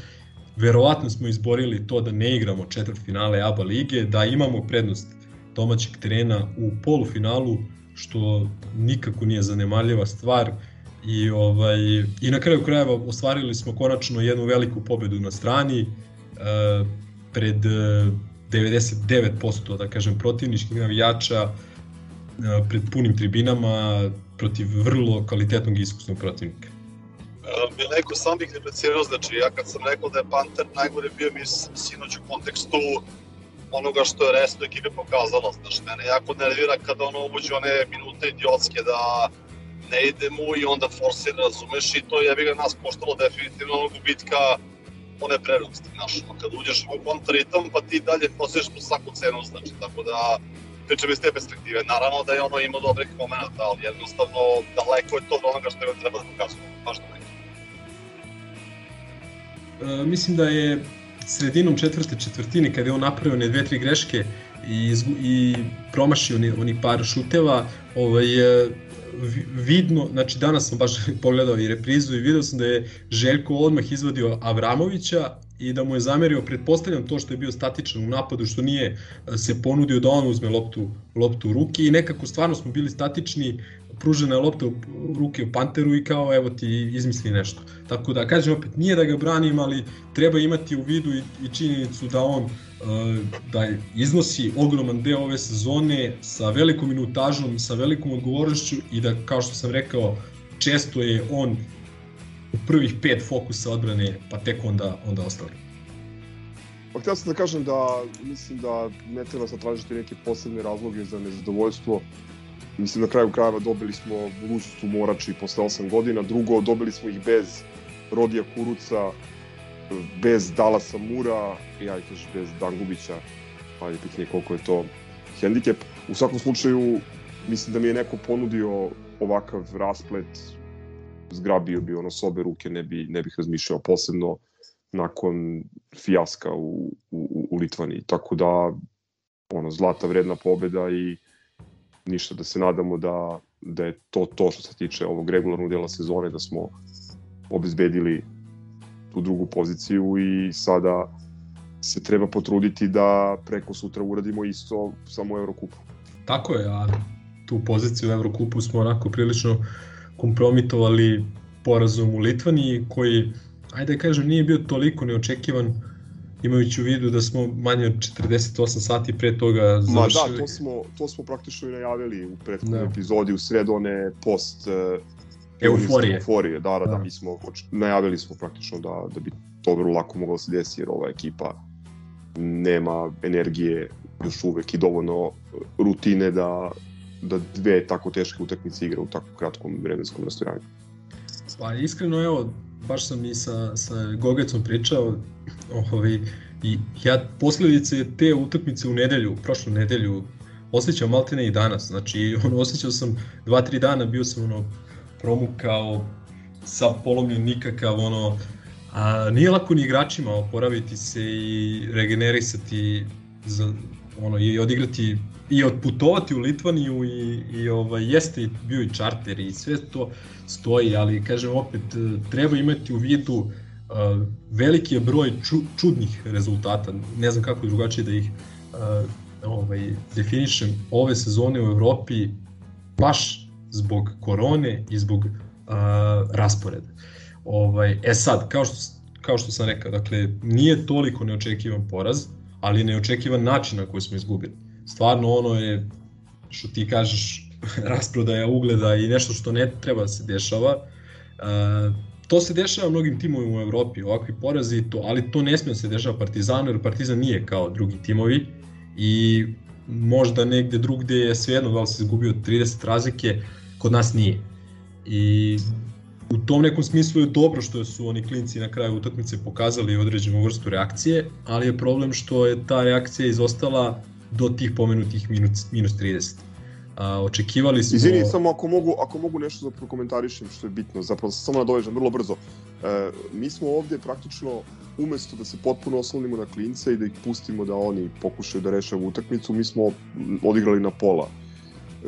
Verovatno smo izborili to da ne igramo četvrt finale ABA lige, da imamo prednost domaćeg terena u polufinalu, što nikako nije zanemarljiva stvar. I, ovaj, I na kraju krajeva ostvarili smo konačno jednu veliku pobedu na strani uh, pred uh, 99% da kažem protivničkih navijača uh, pred punim tribinama protiv vrlo kvalitetnog i iskusnog protivnika. Mileko sam bih replicirao, znači ja kad sam rekao da je Panter najgore bio mi sinoć u kontekstu onoga što je resno ekipe pokazala. Znači, mene jako nervira kada ono uđe one minute idiotske da ne ide mu i onda forsira, razumeš, i to je ga nas koštalo definitivno onog gubitka one prednosti, znaš, kad uđeš u kontraritam, pa ti dalje forsiraš po svaku cenu, znači, tako da pričam iz te perspektive. Naravno da je ono imao dobrih momenta, ali jednostavno daleko je to od onoga što je treba da pokazuje, baš da. E, mislim da je sredinom četvrte četvrtine, kada je on napravio one dve, tri greške i, i promašio oni, oni par šuteva, ovaj, vidno, znači danas sam baš pogledao i reprizu i video sam da je Željko odmah izvadio Avramovića i da mu je zamerio, pretpostavljam to što je bio statičan u napadu, što nije se ponudio da on uzme loptu, loptu u ruke i nekako stvarno smo bili statični, pružena lopta u ruke u Panteru i kao evo ti izmisli nešto. Tako da kažem opet, nije da ga branim, ali treba imati u vidu i, i činjenicu da on da iznosi ogroman deo ove sezone sa velikom minutažom, sa velikom odgovornošću i da, kao što sam rekao, često je on u prvih pet fokusa odbrane, pa tek onda, onda ostali. Pa htio sam da kažem da mislim da ne treba sad tražiti neke posebne razloge za nezadovoljstvo. Mislim na kraju krajeva dobili smo budućnost u Morači posle 8 godina, drugo dobili smo ih bez Rodija Kuruca, bez Dalasa Mura i aj kažeš bez Dangubića, pa je pitanje koliko je to hendikep. U svakom slučaju, mislim da mi je neko ponudio ovakav rasplet, zgrabio bi ono s obe ruke, ne, bi, ne bih razmišljao posebno nakon fijaska u, u, u Litvani. Tako da, ono, zlata vredna pobeda i ništa da se nadamo da, da je to to što se tiče ovog regularnog dela sezone, da smo obezbedili tu drugu poziciju i sada se treba potruditi da preko sutra uradimo isto samo u Eurokupu. Tako je, a tu poziciju u Eurokupu smo onako prilično kompromitovali porazom u Litvaniji koji, ajde da kažem, nije bio toliko neočekivan imajući u vidu da smo manje od 48 sati pre toga završili. Ma da, to smo, to smo praktično i najavili u prethodnoj da. epizodi, u sred one post uh, euforije. euforije. Da, da, da, mi smo, najavili smo praktično da, da bi to vrlo lako moglo da se desi, jer ova ekipa nema energije još uvek i dovoljno rutine da, da dve tako teške utakmice igra u tako kratkom vremenskom rastojanju. Pa iskreno, evo, baš sam i sa, sa Gogecom pričao, ovaj, i ja posledice te utakmice u nedelju, prošlu nedelju, osjećam maltene i danas, znači ono, osjećao sam dva, tri dana, bio sam ono, promukao, sa polomljen nikakav, ono, a, nije lako ni igračima oporaviti se i regenerisati za, ono, i odigrati i odputovati u Litvaniju i, i ovaj, jeste bio i čarter i sve to stoji, ali kažem opet treba imati u vidu uh, veliki je broj ču, čudnih rezultata, ne znam kako drugačije da ih uh, ovaj, definišem, ove sezone u Evropi baš zbog korone i zbog uh, rasporeda. Ovaj, e sad, kao što, kao što sam rekao, dakle, nije toliko neočekivan poraz, ali neočekivan način na koji smo izgubili. Stvarno ono je, što ti kažeš, rasprodaja ugleda i nešto što ne treba da se dešava. Uh, to se dešava mnogim timovima u Evropi, ovakvi porazi, to, ali to ne smije da se dešava Partizanu, jer Partizan nije kao drugi timovi i možda negde drugde je svejedno da li se izgubio 30 razlike, kod nas nije. I u tom nekom smislu je dobro što su oni klinci na kraju utakmice pokazali određenu vrstu reakcije, ali je problem što je ta reakcija izostala do tih pomenutih minus, minus 30. A, očekivali smo... Izvini, samo ako mogu, ako mogu nešto da prokomentarišem što je bitno, zapravo samo nadovežem vrlo brzo. E, mi smo ovde praktično umesto da se potpuno oslonimo na klince i da ih pustimo da oni pokušaju da reše utakmicu, mi smo odigrali na pola. E,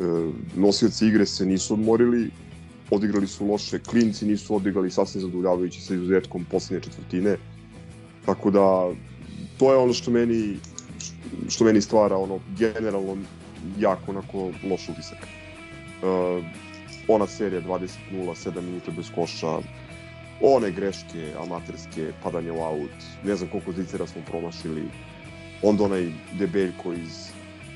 nosioci igre se nisu odmorili, odigrali su loše, klinci nisu odigrali sasvim zadovoljavajući sa izuzetkom poslednje četvrtine. Tako da to je ono što meni što meni stvara ono generalno jako onako loš utisak. Uh, ona serija 20-0, 7 minuta bez koša, one greške amaterske, padanje u aut, ne znam koliko zicera smo promašili, onda onaj debeljko iz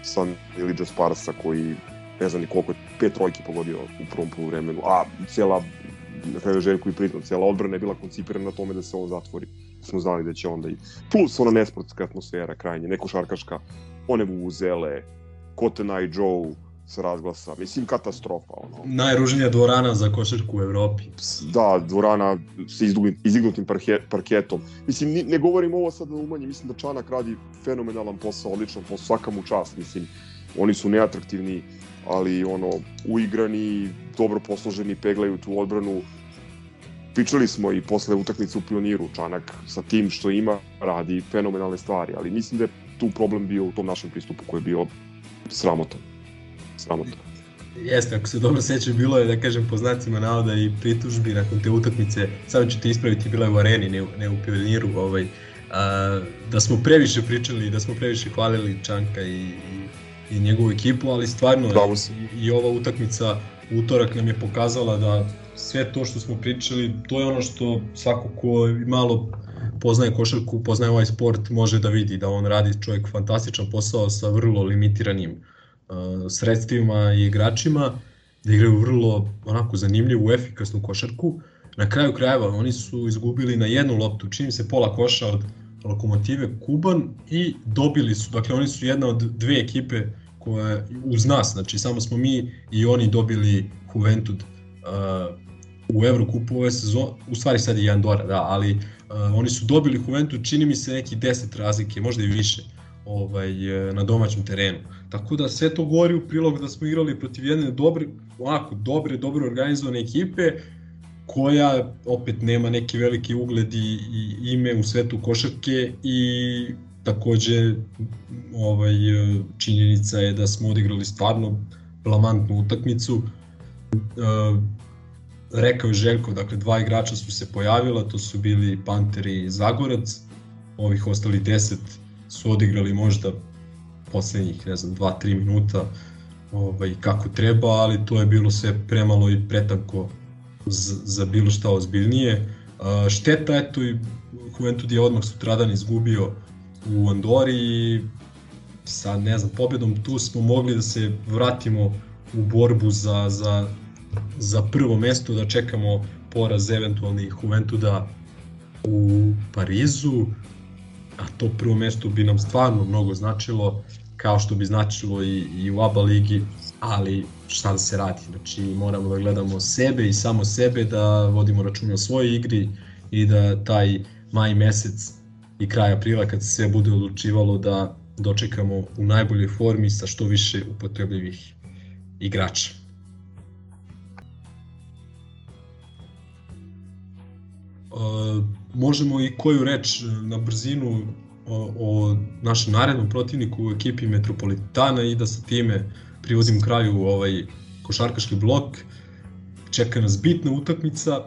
San Ilidža Sparsa koji ne znam ni koliko pet trojki pogodio u prvom poluvremenu, a cela na kraju Željko i priznao, cela odbrana je bila koncipirana na tome da se on zatvori. Smo znali da će onda i... Plus ona nesportska atmosfera krajnje, neko šarkaška, one vuvuzele, Kotena i Joe, sa razglasa. Mislim, katastrofa. Ono. Najružnija dvorana za košarku u Evropi. Da, dvorana sa izdignutim parke, parketom. Mislim, ne, govorim ovo sad da umanji, mislim da Čanak radi fenomenalan posao, odličan posao, svaka mu čast, mislim. Oni su neatraktivni, ali ono, uigrani, dobro posloženi, peglaju tu odbranu. Pričali smo i posle utakmice u Pioniru, Čanak sa tim što ima radi fenomenalne stvari, ali mislim da je tu problem bio u tom našem pristupu koji je bio sramotan. Sramotan. Jeste, ako se dobro sećam, bilo je, da kažem, po znacima navoda i pritužbi nakon te utakmice, samo ću te ispraviti, bila je u areni, ne, ne u pioniru, ovaj, a, da smo previše pričali, da smo previše hvalili Čanka i, i i njegovu ekipu, ali stvarno i, i ova utakmica utorak nam je pokazala da sve to što smo pričali, to je ono što svako ko malo poznaje košarku, poznaje ovaj sport, može da vidi da on radi čovjek fantastičan posao sa vrlo limitiranim uh, sredstvima i igračima, da igraju vrlo onako zanimljivu, efikasnu košarku. Na kraju krajeva oni su izgubili na jednu loptu, čini se pola koša od Lokomotive Kuban i dobili su, dakle oni su jedna od dve ekipe koja uz nas, znači samo smo mi i oni dobili Juventud uh, u Evrokupu ove sezone, u stvari sad je Andorra, da, ali uh, oni su dobili Juventud, čini mi se neki 10 razlike, možda i više ovaj, na domaćem terenu. Tako da sve to govori u prilog da smo igrali protiv jedne dobre, onako, dobre, dobro organizovane ekipe, koja opet nema neki veliki ugled i, i ime u svetu košarke i takođe ovaj, činjenica je da smo odigrali stvarno blamantnu utakmicu. E, rekao je Željko, dakle dva igrača su se pojavila, to su bili Panter i Zagorac, ovih ostali 10 su odigrali možda poslednjih, ne znam, 2-3 minuta ovaj, kako treba, ali to je bilo sve premalo i pretanko za bilo šta ozbiljnije. Šteta, eto, i Juventud je odmah sutradan izgubio u Andori i sa, ne znam, pobedom tu smo mogli da se vratimo u borbu za, za, za prvo mesto, da čekamo poraz eventualnih Juventuda u Parizu, a to prvo mesto bi nam stvarno mnogo značilo, kao što bi značilo i, i u ABA ligi, ali šta da se radi, znači moramo da gledamo sebe i samo sebe, da vodimo računa o svojoj igri i da taj maj mesec i kraj aprila kad se sve bude odlučivalo da dočekamo u najboljoj formi sa što više upotrebljivih igrača. Možemo i koju reč na brzinu o, o našem narednom protivniku u ekipi Metropolitana i da sa time privodim kraju ovaj košarkaški blok. Čeka nas bitna utakmica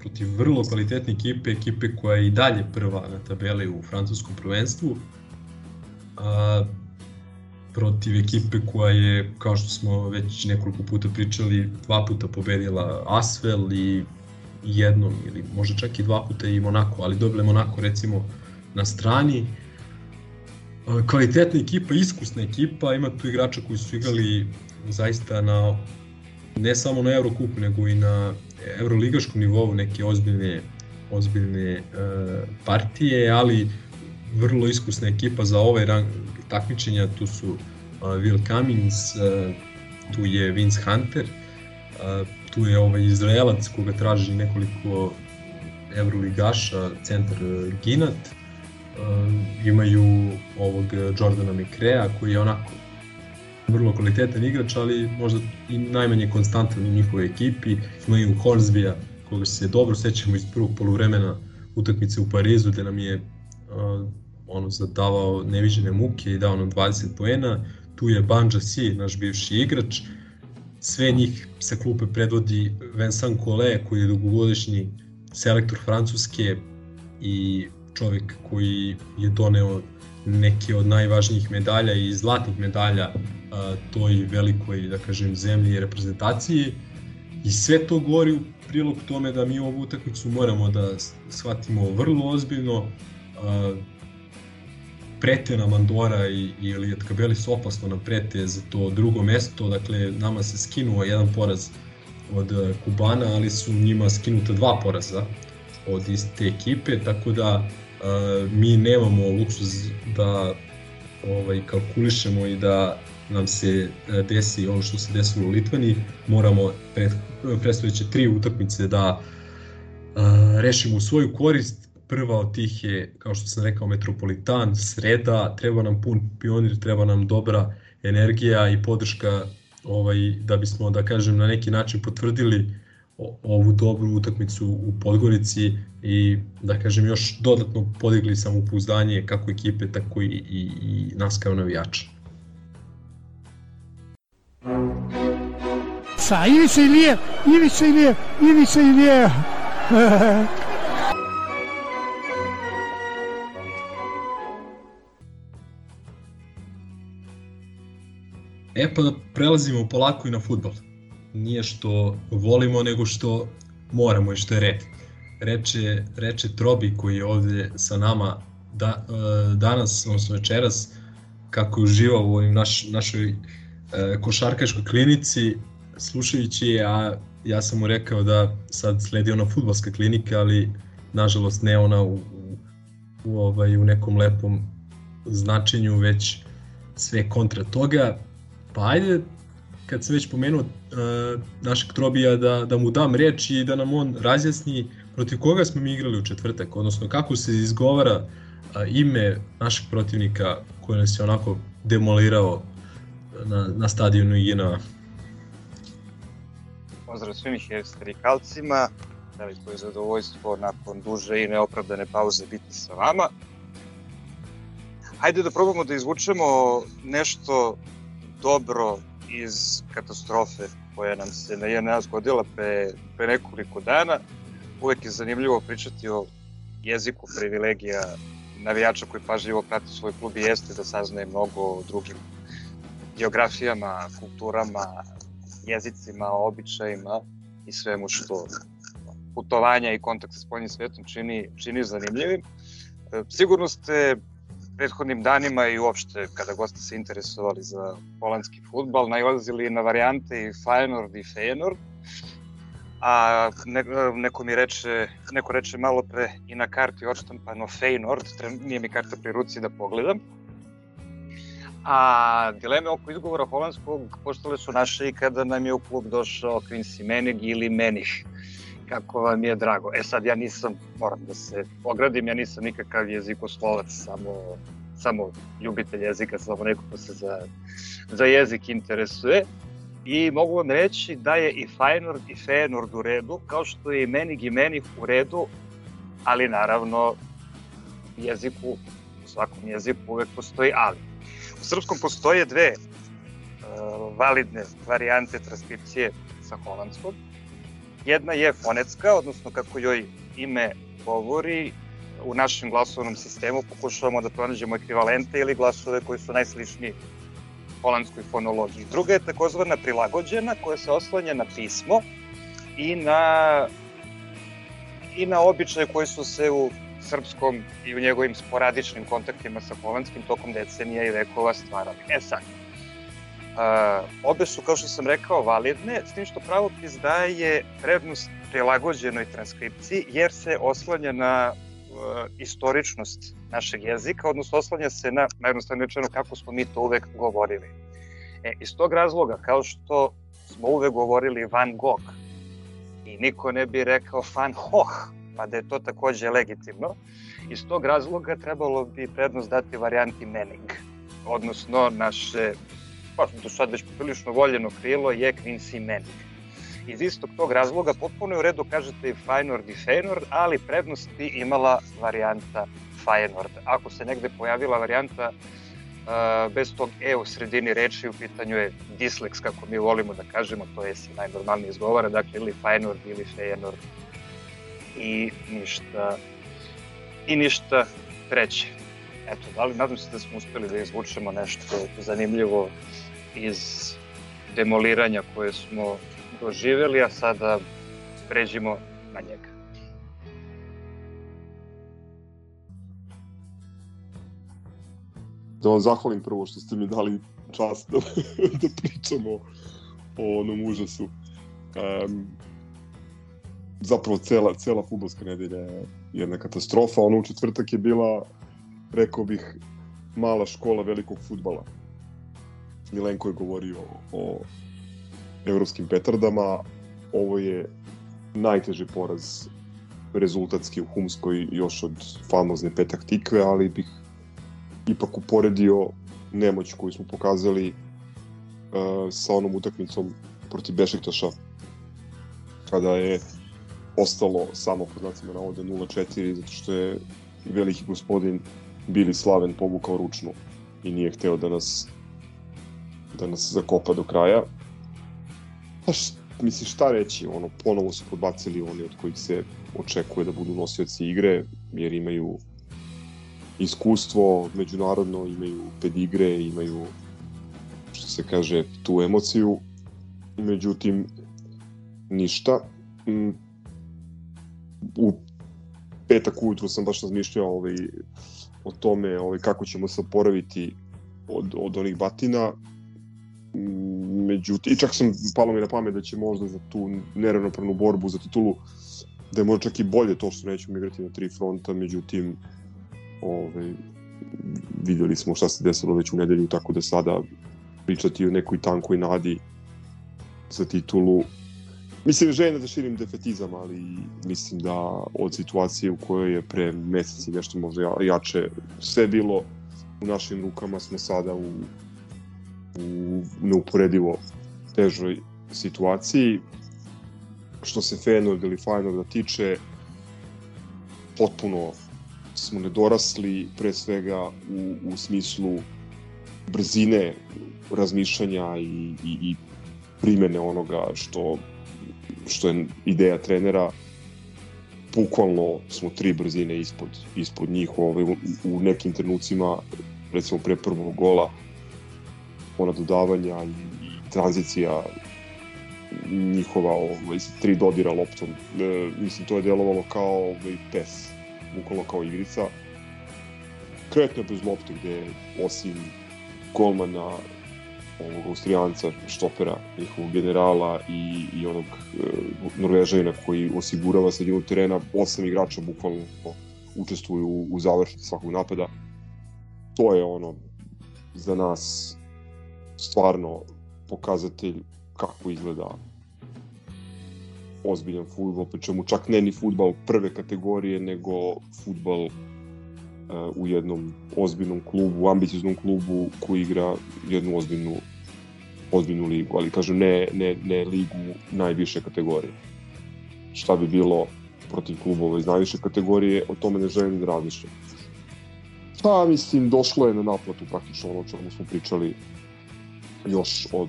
protiv vrlo kvalitetne ekipe, ekipe koja je i dalje prva na tabeli u francuskom prvenstvu. A, protiv ekipe koja je, kao što smo već nekoliko puta pričali, dva puta pobedila Asvel i jednom ili možda čak i dva puta i Monako, ali dobile Monako recimo na strani. Kvalitetna ekipa, iskusna ekipa, ima tu igrača koji su igrali zaista na ne samo na Eurokupu, nego i na evroligaškom nivou neke ozbiljne, ozbiljne uh, partije, ali vrlo iskusna ekipa za ovaj rang takmičenja, tu su uh, Will Cummings, uh, tu je Vince Hunter, tu je ovaj Izraelac koga traži nekoliko evroligaša, centar Ginat, uh, imaju ovog Jordana McRae koji je onako vrlo kvalitetan igrač, ali možda i najmanje konstantan u njihovoj ekipi. Imaju Horsbija, koga se dobro sećamo iz prvog poluvremena utakmice u Parizu, gde nam je ono zadavao neviđene muke i dao nam 20 poena. Tu je Banja Si, naš bivši igrač. Sve njih sa klupe predvodi Vincent Collet koji je dugogodišnji selektor Francuske i čovjek koji je doneo neke od najvažnijih medalja i zlatnih medalja a, toj velikoj, da kažem, zemlji i reprezentaciji. I sve to govori u prilog tome da mi ovu utakmicu moramo da shvatimo vrlo ozbiljno. A, prete nam Andora i, i Elijet Kabeli su opasno nam prete za to drugo mesto, dakle nama se skinuo jedan poraz od Kubana, ali su njima skinuta dva poraza od iste ekipe, tako da uh, mi nemamo luksuz da ovaj kalkulišemo i da nam se desi ono što se desilo u Litvani, moramo pred, predstojeće tri utakmice da uh, rešimo u svoju korist. Prva od tih je, kao što sam rekao, Metropolitan, sreda, treba nam pun pionir, treba nam dobra energija i podrška ovaj, da bismo, da kažem, na neki način potvrdili ovu dobru utakmicu u Podgorici i da kažem još dodatno podigli samopouzdanje kako ekipe tako i, i, i nas kao navijača. Sa Ivica Ilije, Ivica Ilije, Ivica Ilije. E pa da prelazimo polako i na futbol. Nije što volimo, nego što moramo i što je red. Reče, reče Trobi koji je ovde sa nama da, danas, odnosno večeras, kako je uživao u ovim naš, našoj košarkaškoj klinici, slušajući je, a ja sam mu rekao da sad sledi ona futbalska klinika, ali nažalost ne ona u, u, u, ovaj, u nekom lepom značenju, već sve kontra toga. Pa ajde, kad sam već pomenuo uh, našeg Trobija, da, da mu dam reč i da nam on razjasni protiv koga smo mi igrali u četvrtak, odnosno kako se izgovara uh, ime našeg protivnika koji nas je onako demolirao na, na stadionu INA. Pozdrav svim histerikalcima, veliko je zadovoljstvo nakon duže i neopravdane pauze biti sa vama. Hajde da probamo da izvučemo nešto dobro iz katastrofe koja nam se na jedna zgodila pre, pre nekoliko dana. Uvek je zanimljivo pričati o jeziku privilegija navijača koji pažljivo prati svoj klub i jeste da saznaje mnogo o drugim geografijama, kulturama, jezicima, običajima i svemu što putovanja i kontakt sa spoljnim svetom čini, čini zanimljivim. Sigurno ste prethodnim danima i uopšte kada god ste se interesovali za holandski futbal, najlazili na varijante i Feyenoord i Feyenoord, a ne, neko mi reče, neko reče malo pre i na karti odštampano Feyenoord, nije mi karta pri ruci da pogledam. A dileme oko izgovora holandskog postale su naše i kada nam je u klub došao Quincy Menig ili Menih kako vam je drago. E sad ja nisam, moram da se ogradim, ja nisam nikakav jezikoslovac, samo, samo ljubitelj jezika, samo neko ko se za, za jezik interesuje. I mogu vam reći da je i Feyenoord i Feyenoord u redu, kao što je i Menig i Menih u redu, ali naravno jeziku, u svakom jeziku uvek postoji ali. U srpskom postoje dve uh, validne varijante transkripcije sa holandskom, Jedna je fonetska, odnosno kako joj ime govori, u našem glasovnom sistemu pokušavamo da pronađemo ekvivalente ili glasove koji su najsličniji holandskoj fonologiji. Druga je takozvana prilagođena koja se oslanja na pismo i na i na običaje koji su se u srpskom i u njegovim sporadičnim kontaktima sa holandskim tokom decenija i vekova stvarali. E sad, Uh, obe su, kao što sam rekao, validne, s tim što pravopis daje prednost prilagođenoj transkripciji, jer se oslanja na uh, istoričnost našeg jezika, odnosno oslanja se na, najjednostavno rečeno, kako smo mi to uvek govorili. E, iz tog razloga, kao što smo uvek govorili Van Gogh, i niko ne bi rekao Van Hoh, pa da je to takođe legitimno, iz tog razloga trebalo bi prednost dati varijanti Menig, odnosno naše pa do sad već poprilično voljeno krilo je Quincy Manning. Iz istog tog razloga potpuno je u redu kažete i Feyenoord i Feyenoord, ali prednost bi imala varijanta Feyenoord. Ako se negde pojavila varijanta uh, bez tog E u sredini reči u pitanju je disleks, kako mi volimo da kažemo, to je se najnormalnije izgovara, dakle ili Feyenoord ili Feyenoord i ništa i ništa treće. Eto, da li, nadam se da smo uspeli da izvučemo nešto zanimljivo iz demoliranja koje smo doživeli, a sada pređimo na njega. Da vam zahvalim prvo što ste mi dali čast da, da pričamo o onom užasu. Um, zapravo cela, cela futbolska nedelja je jedna katastrofa. Ono u četvrtak je bila, rekao bih, mala škola velikog futbala. Milenko je govorio o evropskim petardama. Ovo je najteži poraz rezultatski u Humskoj još od famozne petak tikve, ali bih ipak uporedio nemoć koju smo pokazali uh, sa onom utakmicom protiv Bešiktaša kada je ostalo samo pod znacima navode 0-4 zato što je veliki gospodin Bili Slaven povukao ručnu i nije hteo da nas da nas zakopa do kraja. Pa š, mislim šta reći, ono, ponovo su podbacili oni od kojih se očekuje da budu nosioci igre, jer imaju iskustvo međunarodno, imaju pedigre, imaju što se kaže tu emociju. Međutim, ništa. Mm, u petak ujutru sam baš razmišljao ovaj, o tome ovaj, kako ćemo se oporaviti od, od onih batina. Međutim, i čak sam palo mi na pamet da će možda za tu neravnopravnu borbu za titulu da je možda čak i bolje to što nećemo igrati na tri fronta, međutim ovaj, videli smo šta se desilo već u nedelju, tako da sada pričati o nekoj tankoj nadi za titulu Mislim, želim da širim defetizam, ali mislim da od situacije u kojoj je pre meseci nešto možda jače sve bilo u našim rukama smo sada u, u neuporedivo težoj situaciji. Što se Feyenoord ili Feyenoorda tiče, potpuno smo nedorasli, pre svega u, u smislu brzine razmišljanja i, i, i primene onoga što što je ideja trenera, bukvalno smo tri brzine ispod, ispod njih ovaj, u, nekim trenucima, recimo pre prvog gola, ona dodavanja i, i tranzicija njihova ovaj, tri dodira loptom. E, mislim, to je delovalo kao ovaj, pes, bukvalno kao igrica. Kretno bez lopte gde osim golmana ovog Austrijanca, štopera, njihovog generala i, i onog e, Norvežajina koji osigurava sredinu terena, osam igrača bukvalno učestvuju u, u završnici svakog napada. To je ono za nas stvarno pokazatelj kako izgleda ozbiljan futbol, pri čemu čak ne ni futbal prve kategorije, nego futbal u jednom ozbiljnom klubu, ambicioznom klubu koji igra jednu ozbiljnu ozbiljnu ligu, ali kažem ne, ne, ne ligu najviše kategorije. Šta bi bilo protiv klubova iz najviše kategorije, o tome ne želim da razmišljam. Pa, mislim, došlo je na naplatu praktično ono čemu smo pričali još od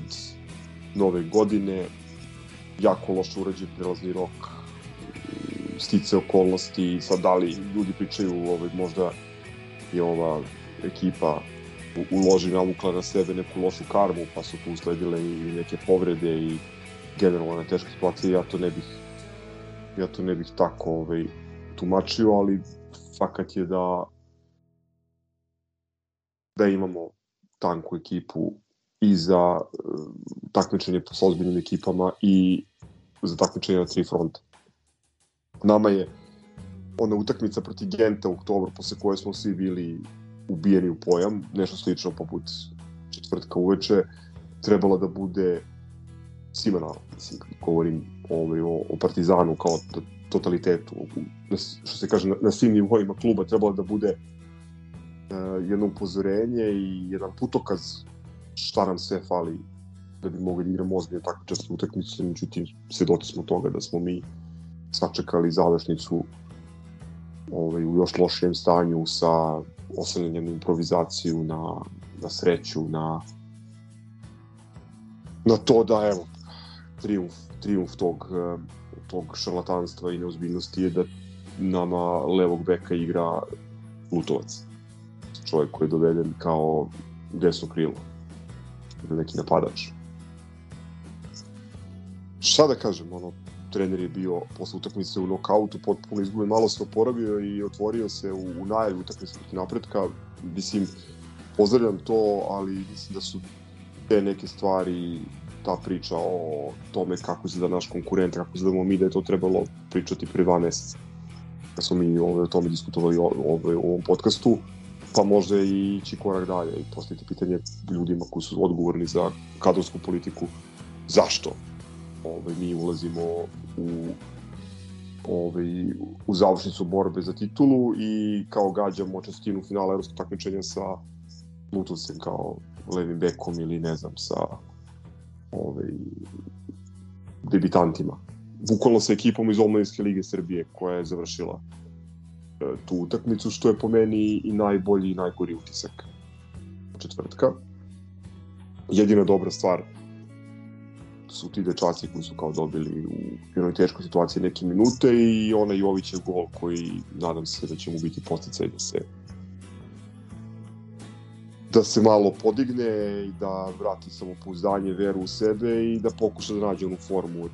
nove godine, jako loše urađen prelazni rok, stice okolnosti, sad da li ljudi pričaju ovaj, možda je ova ekipa uloži navukla na sebe neku lošu karmu, pa su tu usledile i neke povrede i generalno na teške situacije, ja to ne bih ja to ne bih tako ovaj, tumačio, ali fakat je da da imamo tanku ekipu i za uh, takmičenje sa ozbiljnim ekipama i za takmičenje na tri fronta. Nama je ona utakmica protiv Genta u oktobru, posle koje smo svi bili ubijeni u pojam, nešto slično poput četvrtka uveče, trebala da bude svima na, mislim, govorim ovaj, o, o Partizanu kao totalitetu, na, što se kaže, na, na svim nivoima kluba trebala da bude uh, jedno upozorenje i jedan putokaz šta nam sve fali da bi mogli da igramo ozbiljno takmičarske utakmice, međutim, svedoci smo toga da smo mi sačekali završnicu ovaj, u još lošijem stanju sa oslanjanjem na improvizaciju, na na sreću, na na to da, evo, triumf, triumf tog, tog šarlatanstva i neozbiljnosti je da nama levog beka igra Lutovac. Čovjek koji je doveden kao desno krilo. Ili neki napadač. Šta da kažem, ono, trener je bio posle utakmice u nokautu, potpuno izguben, malo se oporavio i otvorio se u, u najavi utakmice protiv napretka. Mislim, pozdravljam to, ali mislim da su te neke stvari ta priča o tome kako izgleda naš konkurent, kako izgledamo mi, da je to trebalo pričati pre dva meseca. Kad smo mi ove, o tome diskutovali ove, u ovom podcastu, pa možda i ići korak dalje i postaviti pitanje ljudima koji su odgovorni za kadrovsku politiku. Zašto ove, mi ulazimo u ovaj, u završnicu borbe za titulu i kao gađamo čestinu finala evropskog takmičenja sa Lutovcem kao levim bekom ili ne znam sa ovaj, debitantima. Bukvalno sa ekipom iz Omladinske lige Srbije koja je završila tu utakmicu, što je po meni i najbolji i najgori utisak četvrtka. Jedina dobra stvar su ti dečaci koji su kao dobili u jednoj teškoj situaciji neke minute i onaj Jovićev gol koji nadam se da će mu biti posticaj da se da se malo podigne i da vrati samopouzdanje, veru u sebe i da pokuša da nađe onu formu od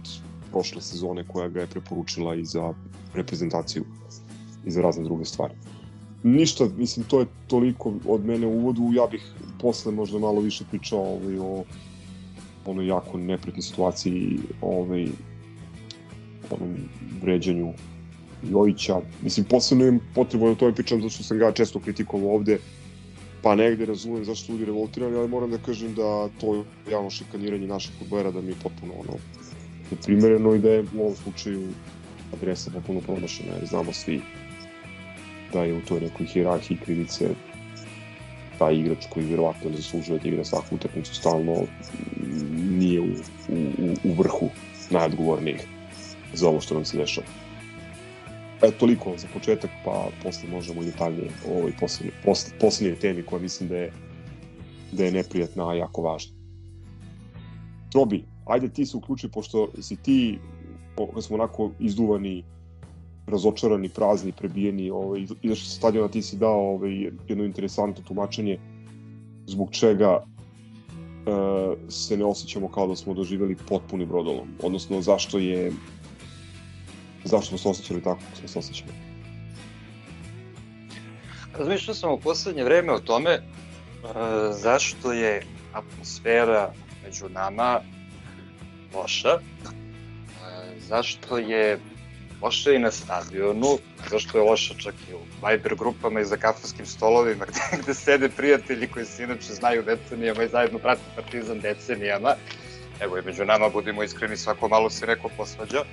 prošle sezone koja ga je preporučila i za reprezentaciju i za razne druge stvari. Ništa, mislim, to je toliko od mene u uvodu, ja bih posle možda malo više pričao ovaj, o onoj jako nepretnoj situaciji ovaj, onom vređanju Jojića. Mislim, posebno imam potrebu da o tome pričam zato što sam ga često kritikovao ovde, pa negde razumem zašto ljudi revoltirani, ali moram da kažem da to javno šikaniranje naših futbolera da mi je potpuno ono, neprimereno i da je u ovom slučaju adresa potpuno promašena, jer znamo svi da je u toj nekoj hirarhiji krivice taj igrač koji vjerovatno ne zaslužuje da igra svaku utakmicu stalno nije u, u, u vrhu najodgovornijih za ovo što nam se dešava. E, toliko za početak, pa posle možemo i detaljnije o ovoj poslednje, posle, poslednje temi koja mislim da je, da je neprijatna, a jako važna. Trobi, ajde ti se uključi, pošto si ti, smo onako izduvani, razočarani, prazni, prebijeni, ovaj, izašli sa stadiona, ti si dao ovaj, jedno interesantno tumačenje zbog čega e, se ne osjećamo kao da smo doživeli potpuni brodolom, odnosno zašto je zašto smo se osjećali tako kako smo se osjećali. Razmišljao sam u poslednje vreme o tome e, zašto je atmosfera među nama loša, e, zašto je loša i na stadionu, zašto je loša čak i u Viber grupama i za kafarskim stolovima gde, gde sede prijatelji koji se inače znaju decenijama i zajedno prate partizan decenijama. Evo i među nama budimo iskreni, svako malo se neko posvađa.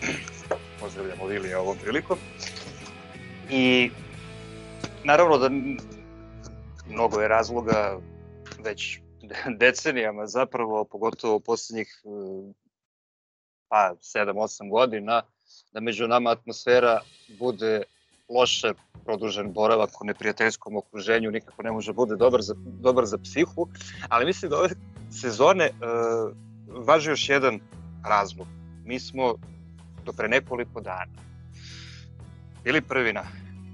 Pozdravljamo Lilija ovom prilikom. I naravno da mnogo je razloga već decenijama zapravo, pogotovo poslednjih pa 7-8 godina, da među nama atmosfera bude loše produžen boravak u neprijateljskom okruženju nikako ne može bude dobar za, dobar za psihu, ali mislim da ove sezone e, važi još jedan razlog. Mi smo do pre nekoliko dana bili prvi na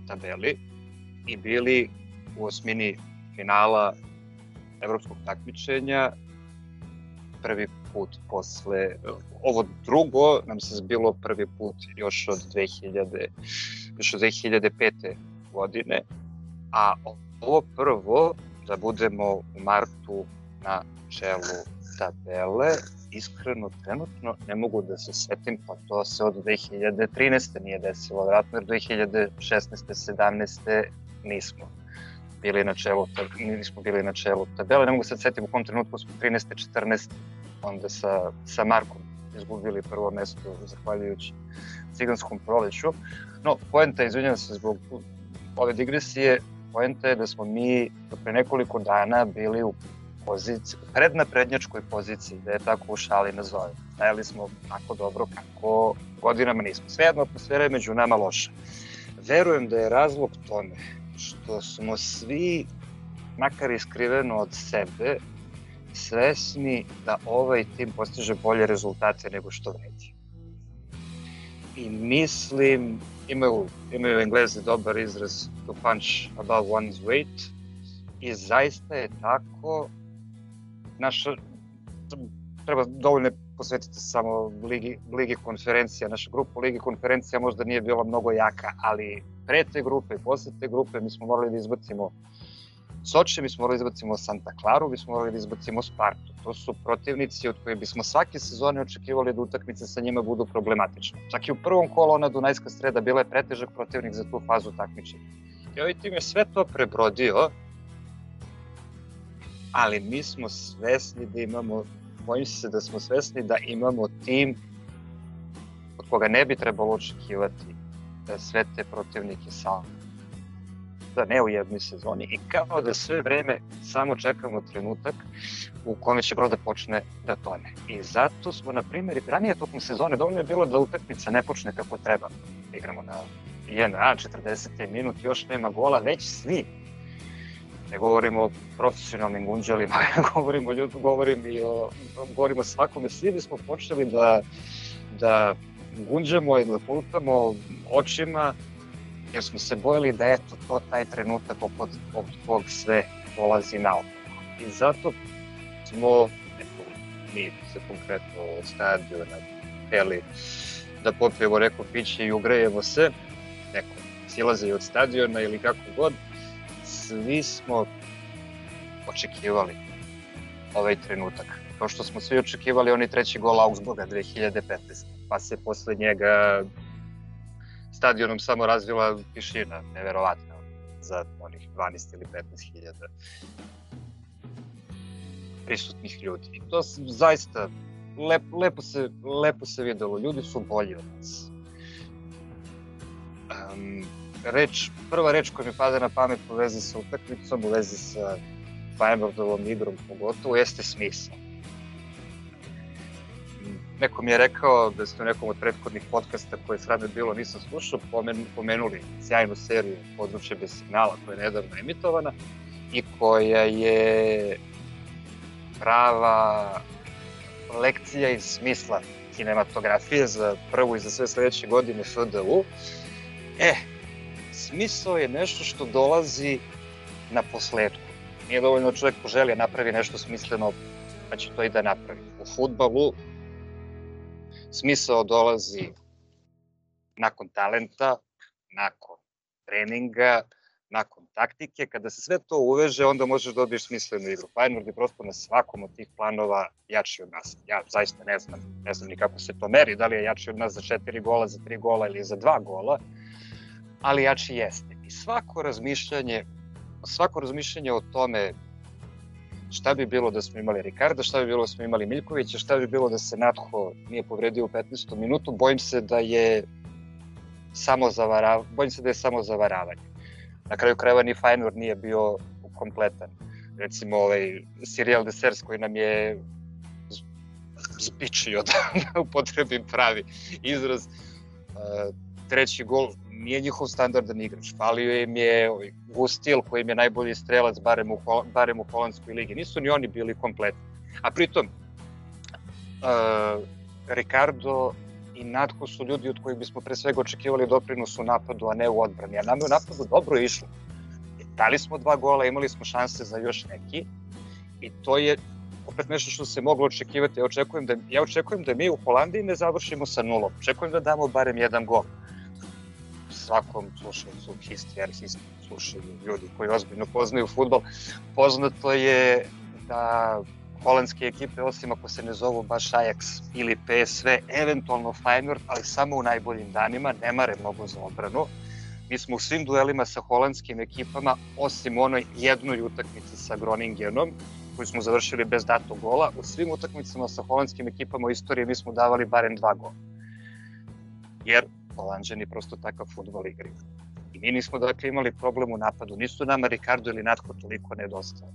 tabeli i bili u osmini finala evropskog takmičenja prvi put posle ovo drugo nam se zbilo prvi put još od 2000 još od 2005. godine a ovo prvo da budemo u martu na čelu tabele iskreno trenutno ne mogu da se setim, pa to se od 2013. nije desilo, vratno jer 2016. 17. nismo bili na čelu, nismo bili na čelu tabele, ne mogu se setim u kom trenutku smo 13. 14. onda sa, sa Markom izgubili prvo mesto zahvaljujući ciganskom proleću. No, poenta, izvinjam se zbog ove digresije, poenta je da smo mi pre nekoliko dana bili u poziciji, prednaprednjačkoj poziciji, da je tako u šali nazove. Stajali smo tako dobro kako godinama nismo. Svejedno, atmosfera je među nama loša. Verujem da je razlog tome što smo svi makar iskriveno od sebe, svesni da ovaj tim postiže bolje rezultate nego što vređe. I mislim, imaju, imaju englezi dobar izraz to punch above one's weight i zaista je tako naša treba dovoljno posvetiti samo Ligi, Ligi konferencija. Naša grupa Ligi konferencija možda nije bila mnogo jaka, ali pre te grupe i posle te grupe mi smo morali da izbacimo Soče, mi smo morali da izbacimo Santa Claru, mi smo morali da izbacimo Spartu. To su protivnici od koje bismo svake sezone očekivali da utakmice sa njima budu problematične. Čak i u prvom kolu ona Dunajska sreda bila je pretežak protivnik za tu fazu takmičenja. I ovaj tim je sve to prebrodio, ali mi smo svesni da imamo, bojim se da smo svesni da imamo tim od koga ne bi trebalo očekivati da sve te protivnike sa da ne u jednoj sezoni i kao da sve vreme samo čekamo trenutak u kome će brod da počne da tone. I zato smo, na primjer, ranije tokom sezone dovoljno je bilo da utakmica ne počne kako treba. Igramo na 1 40. minut, još nema gola, već svi ne govorimo o profesionalnim gunđalima, govorimo, ljud, govorim i o, govorimo svakome, svi bismo počeli da, da gunđamo i da očima, jer smo se bojili da eto, to taj trenutak od, od kog sve dolazi na oko. I zato smo, eto, mi se konkretno od stadiona hteli da popijemo neko piće i ugrejemo se, neko silaze od stadiona ili kako god, svi smo očekivali ovaj trenutak. Kao što smo svi očekivali oni treći gol Augsburga 2015. Pa se posle njega stadionom samo razvila tišina, neverovatna, za onih 12 ili 15 hiljada prisutnih ljudi. I to zaista lep, lepo, se, lepo se videlo. Ljudi su bolji od nas. Um, reč, prva reč koja mi pada na pamet u vezi sa utakmicom, u vezi sa Feyenoordovom igrom pogotovo, jeste smisao. Neko mi je rekao da ste u nekom od prethodnih podcasta koje sradne bilo nisam slušao, pomen, pomenuli sjajnu seriju Područje bez signala koja je nedavno emitovana i koja je prava lekcija iz smisla kinematografije za prvu i za sve sledeće godine FDU. E, smisao je nešto što dolazi na posledku. Nije dovoljno čovjek poželi da napravi nešto smisleno, pa će to i da napravi. U futbalu smisao dolazi nakon talenta, nakon treninga, nakon taktike, kada se sve to uveže, onda možeš da dobiješ smislenu igru. Feyenoord je prosto na svakom od tih planova jači od nas. Ja zaista ne znam, ne znam ni kako se to meri, da li je jači od nas za četiri gola, za tri gola ili za dva gola, ali jači jeste. I svako razmišljanje, svako razmišljanje o tome šta bi bilo da smo imali Ricarda, šta bi bilo da smo imali Miljkovića, šta bi bilo da se Natho nije povredio u 15. minutu, bojim se da je samo zavarav, bojim se da je samo zavaravanje. Na kraju krajeva ni Feyenoord nije bio kompletan. Recimo ovaj Serial Desers koji nam je zbičio da upotrebim pravi izraz. treći gol nije njihov standardan igrač. Falio im je ovaj, Gustil koji im je najbolji strelac barem u, barem u holandskoj ligi. Nisu ni oni bili kompletni. A pritom, uh, Ricardo i Natko su ljudi od kojih bismo pre svega očekivali doprinos u napadu, a ne u odbrani. A nam je u napadu dobro išlo. Dali smo dva gola, imali smo šanse za još neki i to je opet nešto što se moglo očekivati. Ja očekujem da, ja očekujem da mi u Holandiji ne završimo sa nulom. Očekujem da damo barem jedan gol svakom slušalcu history, arhisti, slušaju ljudi koji ozbiljno poznaju futbol, poznato je da holandske ekipe, osim ako se ne zovu baš Ajax ili PSV, eventualno Feyenoord, ali samo u najboljim danima, ne mare mnogo za obranu. Mi smo u svim duelima sa holandskim ekipama, osim onoj jednoj utakmici sa Groningenom, koju smo završili bez datog gola, u svim utakmicama sa holandskim ekipama u istoriji mi smo davali barem dva gola. Jer Holandžani prosto takav futbol igraju. I mi nismo dakle imali problem u napadu, nisu nama Ricardo ili Natko toliko nedostaje.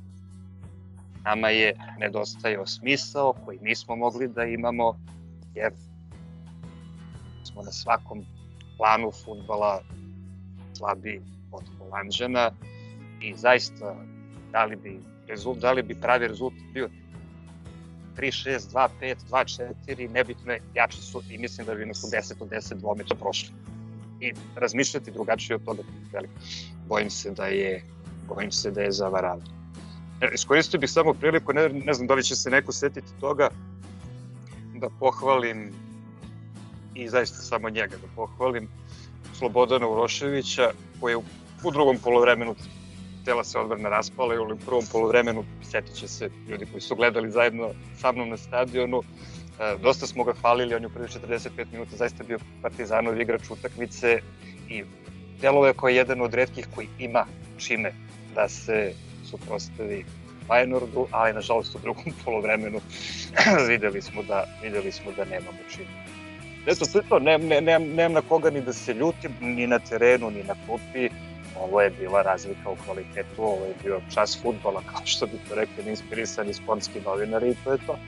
Nama je nedostajao smisao koji nismo mogli da imamo jer smo na svakom planu futbala slabi od Holandžana i zaista da li bi, rezult, da li bi pravi rezultat bio 3-6, 2-5, 2-4, nebitno je, jači su i mislim da bi nas u 10 od 10 dvomeća prošli. I razmišljati drugačije od toga, veli, bojim se da je, bojim se da je zavaravno. E, Iskoristio bih samo priliku, ne, ne znam da li će se neko setiti toga, da pohvalim i zaista samo njega da pohvalim Slobodana Uroševića koji je u drugom polovremenu tela se odbrana raspala i u prvom polovremenu setit će se ljudi koji su gledali zajedno sa mnom na stadionu e, dosta smo ga hvalili, on je u prvi 45 minuta zaista bio partizanov igrač utakmice i delove je kao jedan od redkih koji ima čime da se suprostavi Feyenoordu, ali nažalost u drugom polovremenu videli smo da videli smo da nemamo čime. Eto, to je to, nemam, ne, nemam, nemam na koga ni da se ljutim, ni na terenu, ni na klupi. Ovo je bila razlika u kvalitetu, ovo je bio čas futbola, kao što bi to rekli, inspirisani sportski novinari i to je to.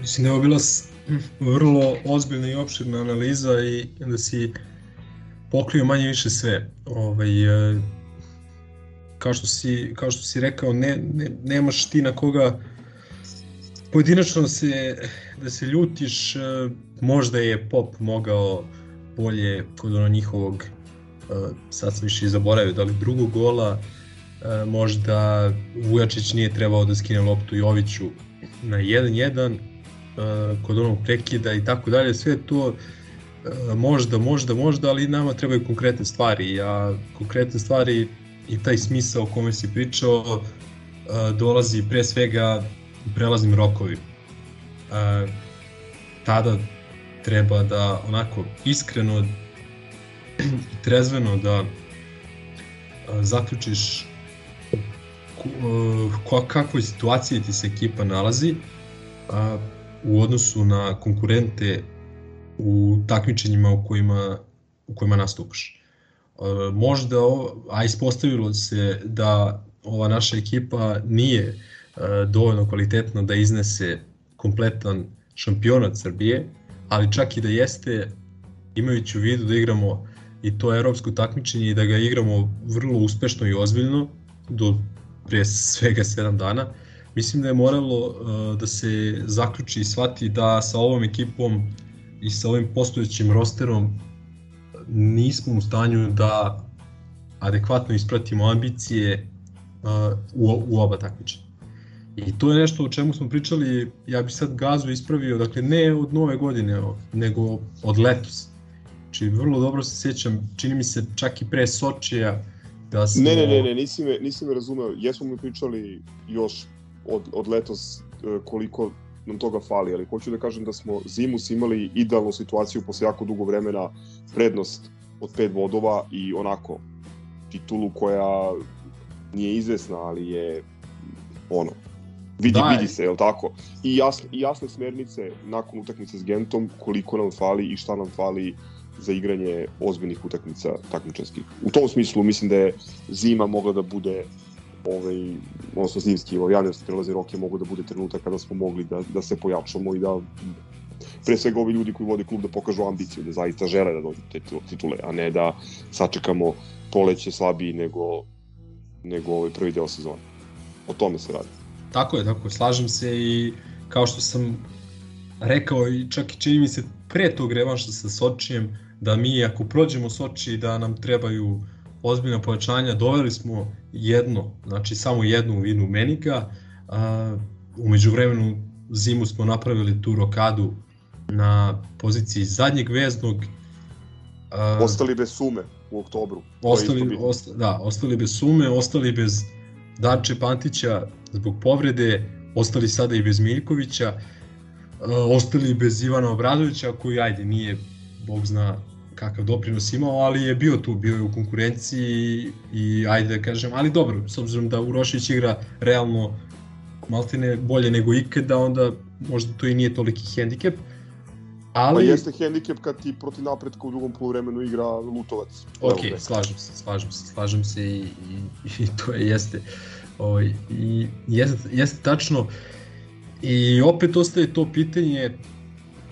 Mislim da je ovo bila vrlo ozbiljna i opširna analiza i da si pokrio manje više sve. Ovaj, e, kao, što si, kao što si rekao, ne, ne, nemaš ti na koga pojedinačno se, da se ljutiš, e, možda je Pop mogao bolje kod ono njihovog, e, sad sam više i zaboravio, da li drugog gola, možda Vujačić nije trebao da skine loptu Joviću na 1-1, kod onog prekida i tako dalje, sve to možda, možda, možda, ali nama trebaju konkretne stvari, a konkretne stvari i taj smisao o kome si pričao dolazi pre svega prelaznim rokovi. Tada treba da onako iskreno i trezveno da zaključiš kakvoj situaciji ti se ekipa nalazi u odnosu na konkurente u takmičenjima u kojima, u kojima nastupaš. E, možda, a ispostavilo se da ova naša ekipa nije e, dovoljno kvalitetna da iznese kompletan šampionat Srbije, ali čak i da jeste, imajući u vidu da igramo i to evropsko takmičenje i da ga igramo vrlo uspešno i ozbiljno do pre svega 7 dana, mislim da je moralo uh, da se zaključi i shvati da sa ovom ekipom i sa ovim postojećim rosterom nismo u stanju da adekvatno ispratimo ambicije uh, u, u oba takmičenja. I to je nešto o čemu smo pričali, ja bih sad gazu ispravio, dakle ne od nove godine, nego od letos. Znači vrlo dobro se sjećam, čini mi se čak i pre Sočija, da smo... Ne, ne, ne, ne nisi me, nisi me razumeo. Jesmo mi pričali još od, od letos uh, koliko nam toga fali, ali hoću da kažem da smo zimus imali idealnu situaciju posle jako dugo vremena, prednost od pet bodova i onako titulu koja nije izvesna, ali je ono, vidi, da, vidi se, je li tako? I jasne, I jasne smernice nakon utakmice s Gentom, koliko nam fali i šta nam fali za igranje ozbiljnih utakmica takmičarskih. U tom smislu mislim da je zima mogla da bude ovaj, odnosno zimski, ovaj, januarski prelazi rok je mogu da bude trenutak kada smo mogli da, da se pojačamo i da pre svega ovi ljudi koji vode klub da pokažu ambiciju, da zaista žele da dođu te titule, a ne da sačekamo poleće slabiji nego, nego ovaj prvi deo sezone. O tome se radi. Tako je, tako je, slažem se i kao što sam rekao i čak i čini mi se pre tog revanša sa Sočijem, da mi ako prođemo Soči da nam trebaju ozbiljna pojačanja, doveli smo jedno, znači samo jednu vinu Menika, a, umeđu vremenu zimu smo napravili tu rokadu na poziciji zadnjeg veznog. A, ostali bez sume u oktobru. Ostali, osta, da, ostali bez sume, ostali bez Darče Pantića zbog povrede, ostali sada i bez Miljkovića, a, ostali bez Ivana Obradovića koji ajde nije, bog zna kakav doprinos imao, ali je bio tu, bio je u konkurenciji i ajde da kažem, ali dobro, s obzirom da Urošić igra realno maltene bolje nego ikada, onda možda to i nije toliki hendikep. Ali... Pa jeste hendikep kad ti protiv napretka u drugom poluvremenu igra Lutovac. Ok, slažem se, slažem se, slažem se i, i, i to je, jeste. Ovaj, i jeste, jeste tačno. I opet ostaje to pitanje,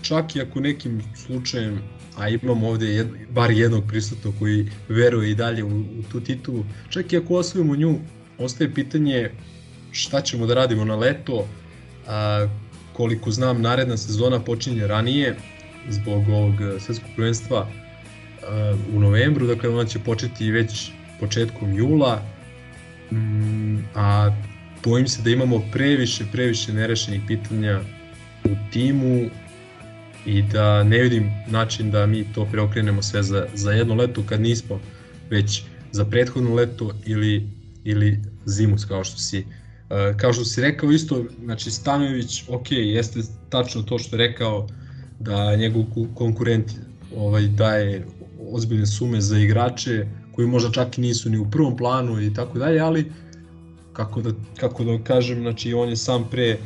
čak i ako nekim slučajem a imamo ovde jed, bar jednog prisutnog koji veruje i dalje u, u tu titulu. Čak i ako osvojimo nju, ostaje pitanje šta ćemo da radimo na leto, a, koliko znam naredna sezona počinje ranije zbog ovog svetskog prvenstva u novembru, dakle ona će početi već početkom jula, a bojim se da imamo previše, previše nerešenih pitanja u timu i da ne vidim način da mi to preokrenemo sve za, za jedno leto kad nismo već za prethodno leto ili, ili zimu kao što si uh, kao što si rekao isto znači Stanojević ok jeste tačno to što je rekao da njegov konkurent ovaj daje ozbiljne sume za igrače koji možda čak i nisu ni u prvom planu i tako dalje, ali kako da, kako da kažem, znači on je sam pre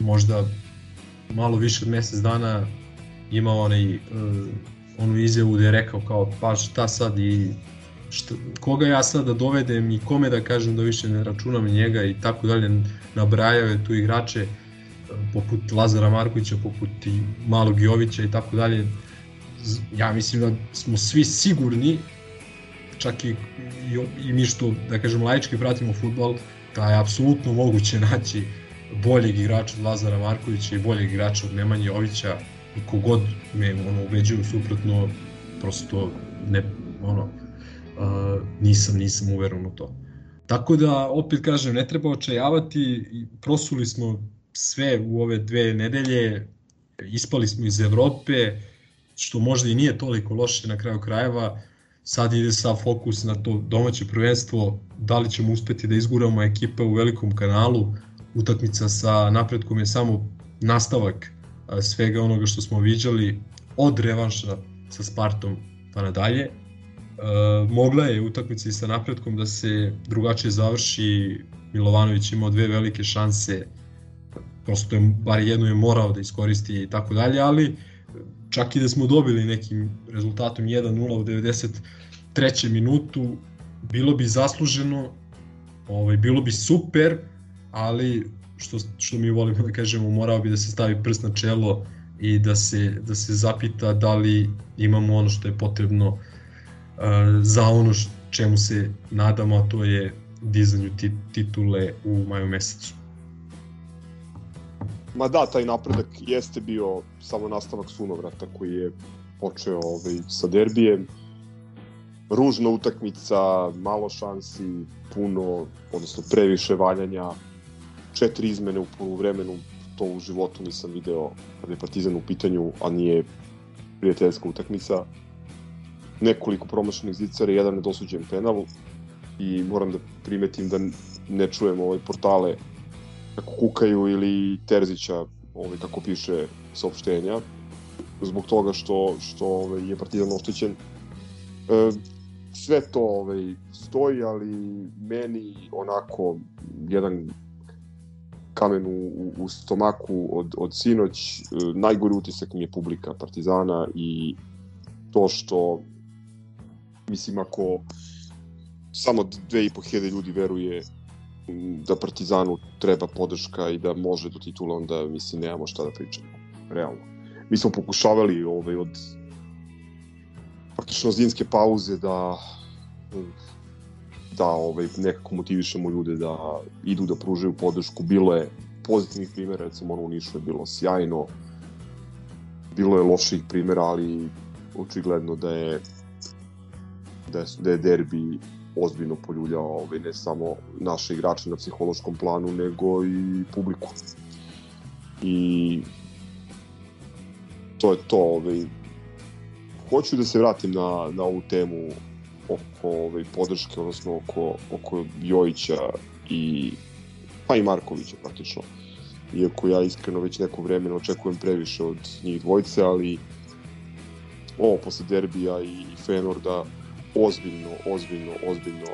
možda malo više od mesec dana imao onaj, uh, onu izjavu gde je rekao kao pa šta sad i šta, koga ja sad da dovedem i kome da kažem da više ne računam njega i tako dalje, nabrajao je tu igrače poput Lazara Markovića, poput i Malog Jovića i tako dalje. Ja mislim da smo svi sigurni, čak i, i, i mi što, da kažem, laički pratimo futbol, da je apsolutno moguće naći boljeg igrača od Lazara Markovića i boljeg igrača od Nemanje Jovića i kogod me ono, ubeđuju suprotno, prosto ne, ono, uh, nisam, nisam uveren u to. Tako da, opet kažem, ne treba očajavati, prosuli smo sve u ove dve nedelje, ispali smo iz Evrope, što možda i nije toliko loše na kraju krajeva, sad ide sa fokus na to domaće prvenstvo, da li ćemo uspeti da izguramo ekipe u velikom kanalu, utakmica sa napretkom je samo nastavak svega onoga što smo viđali od revanša sa Spartom pa nadalje. E, mogla je utakmica i sa napretkom da se drugačije završi, Milovanović imao dve velike šanse, prosto je, bar jednu je morao da iskoristi i tako dalje, ali čak i da smo dobili nekim rezultatom 1-0 u 93. minutu, bilo bi zasluženo, ovaj, bilo bi super, ali što, što mi volimo da kažemo, morao bi da se stavi prst na čelo i da se, da se zapita da li imamo ono što je potrebno uh, za ono čemu se nadamo, a to je dizanju titule u maju mesecu. Ma da, taj napredak jeste bio samo nastavak sunovrata koji je počeo ovaj, sa derbijem. Ružna utakmica, malo šansi, puno, odnosno previše valjanja, četiri izmene u poluvremenu, to u životu nisam video kada je Partizan u pitanju, a nije prijateljska utakmica. Nekoliko promašenih zicara, jedan nedosuđen penal i moram da primetim da ne čujem ove portale kako kukaju ili Terzića ovaj, kako piše saopštenja zbog toga što, što ovaj, je Partizan oštećen. E, sve to ovaj, stoji, ali meni onako jedan kamen u, u, stomaku od, od sinoć, e, najgori utisak mi je publika Partizana i to što mislim ako samo dve i po hiljade ljudi veruje da Partizanu treba podrška i da može do titula, onda mislim nemamo šta da pričamo. Realno. Mi smo pokušavali ovaj, od praktično zimske pauze da da ovaj, nekako motivišemo ljude da idu da pružaju podršku. Bilo je pozitivnih primjera, recimo ono u Nišu je bilo sjajno, bilo je loših primjera, ali očigledno da je da je, da je derbi ozbiljno poljuljao ovaj, ne samo naše igrače na psihološkom planu, nego i publiku. I to je to. Ovaj. Hoću da se vratim na, na ovu temu oko ovaj, podrške, odnosno oko, oko Jojića i pa i Markovića praktično. Iako ja iskreno već neko vreme očekujem previše od njih dvojice, ali ovo posle derbija i Fenorda ozbiljno, ozbiljno, ozbiljno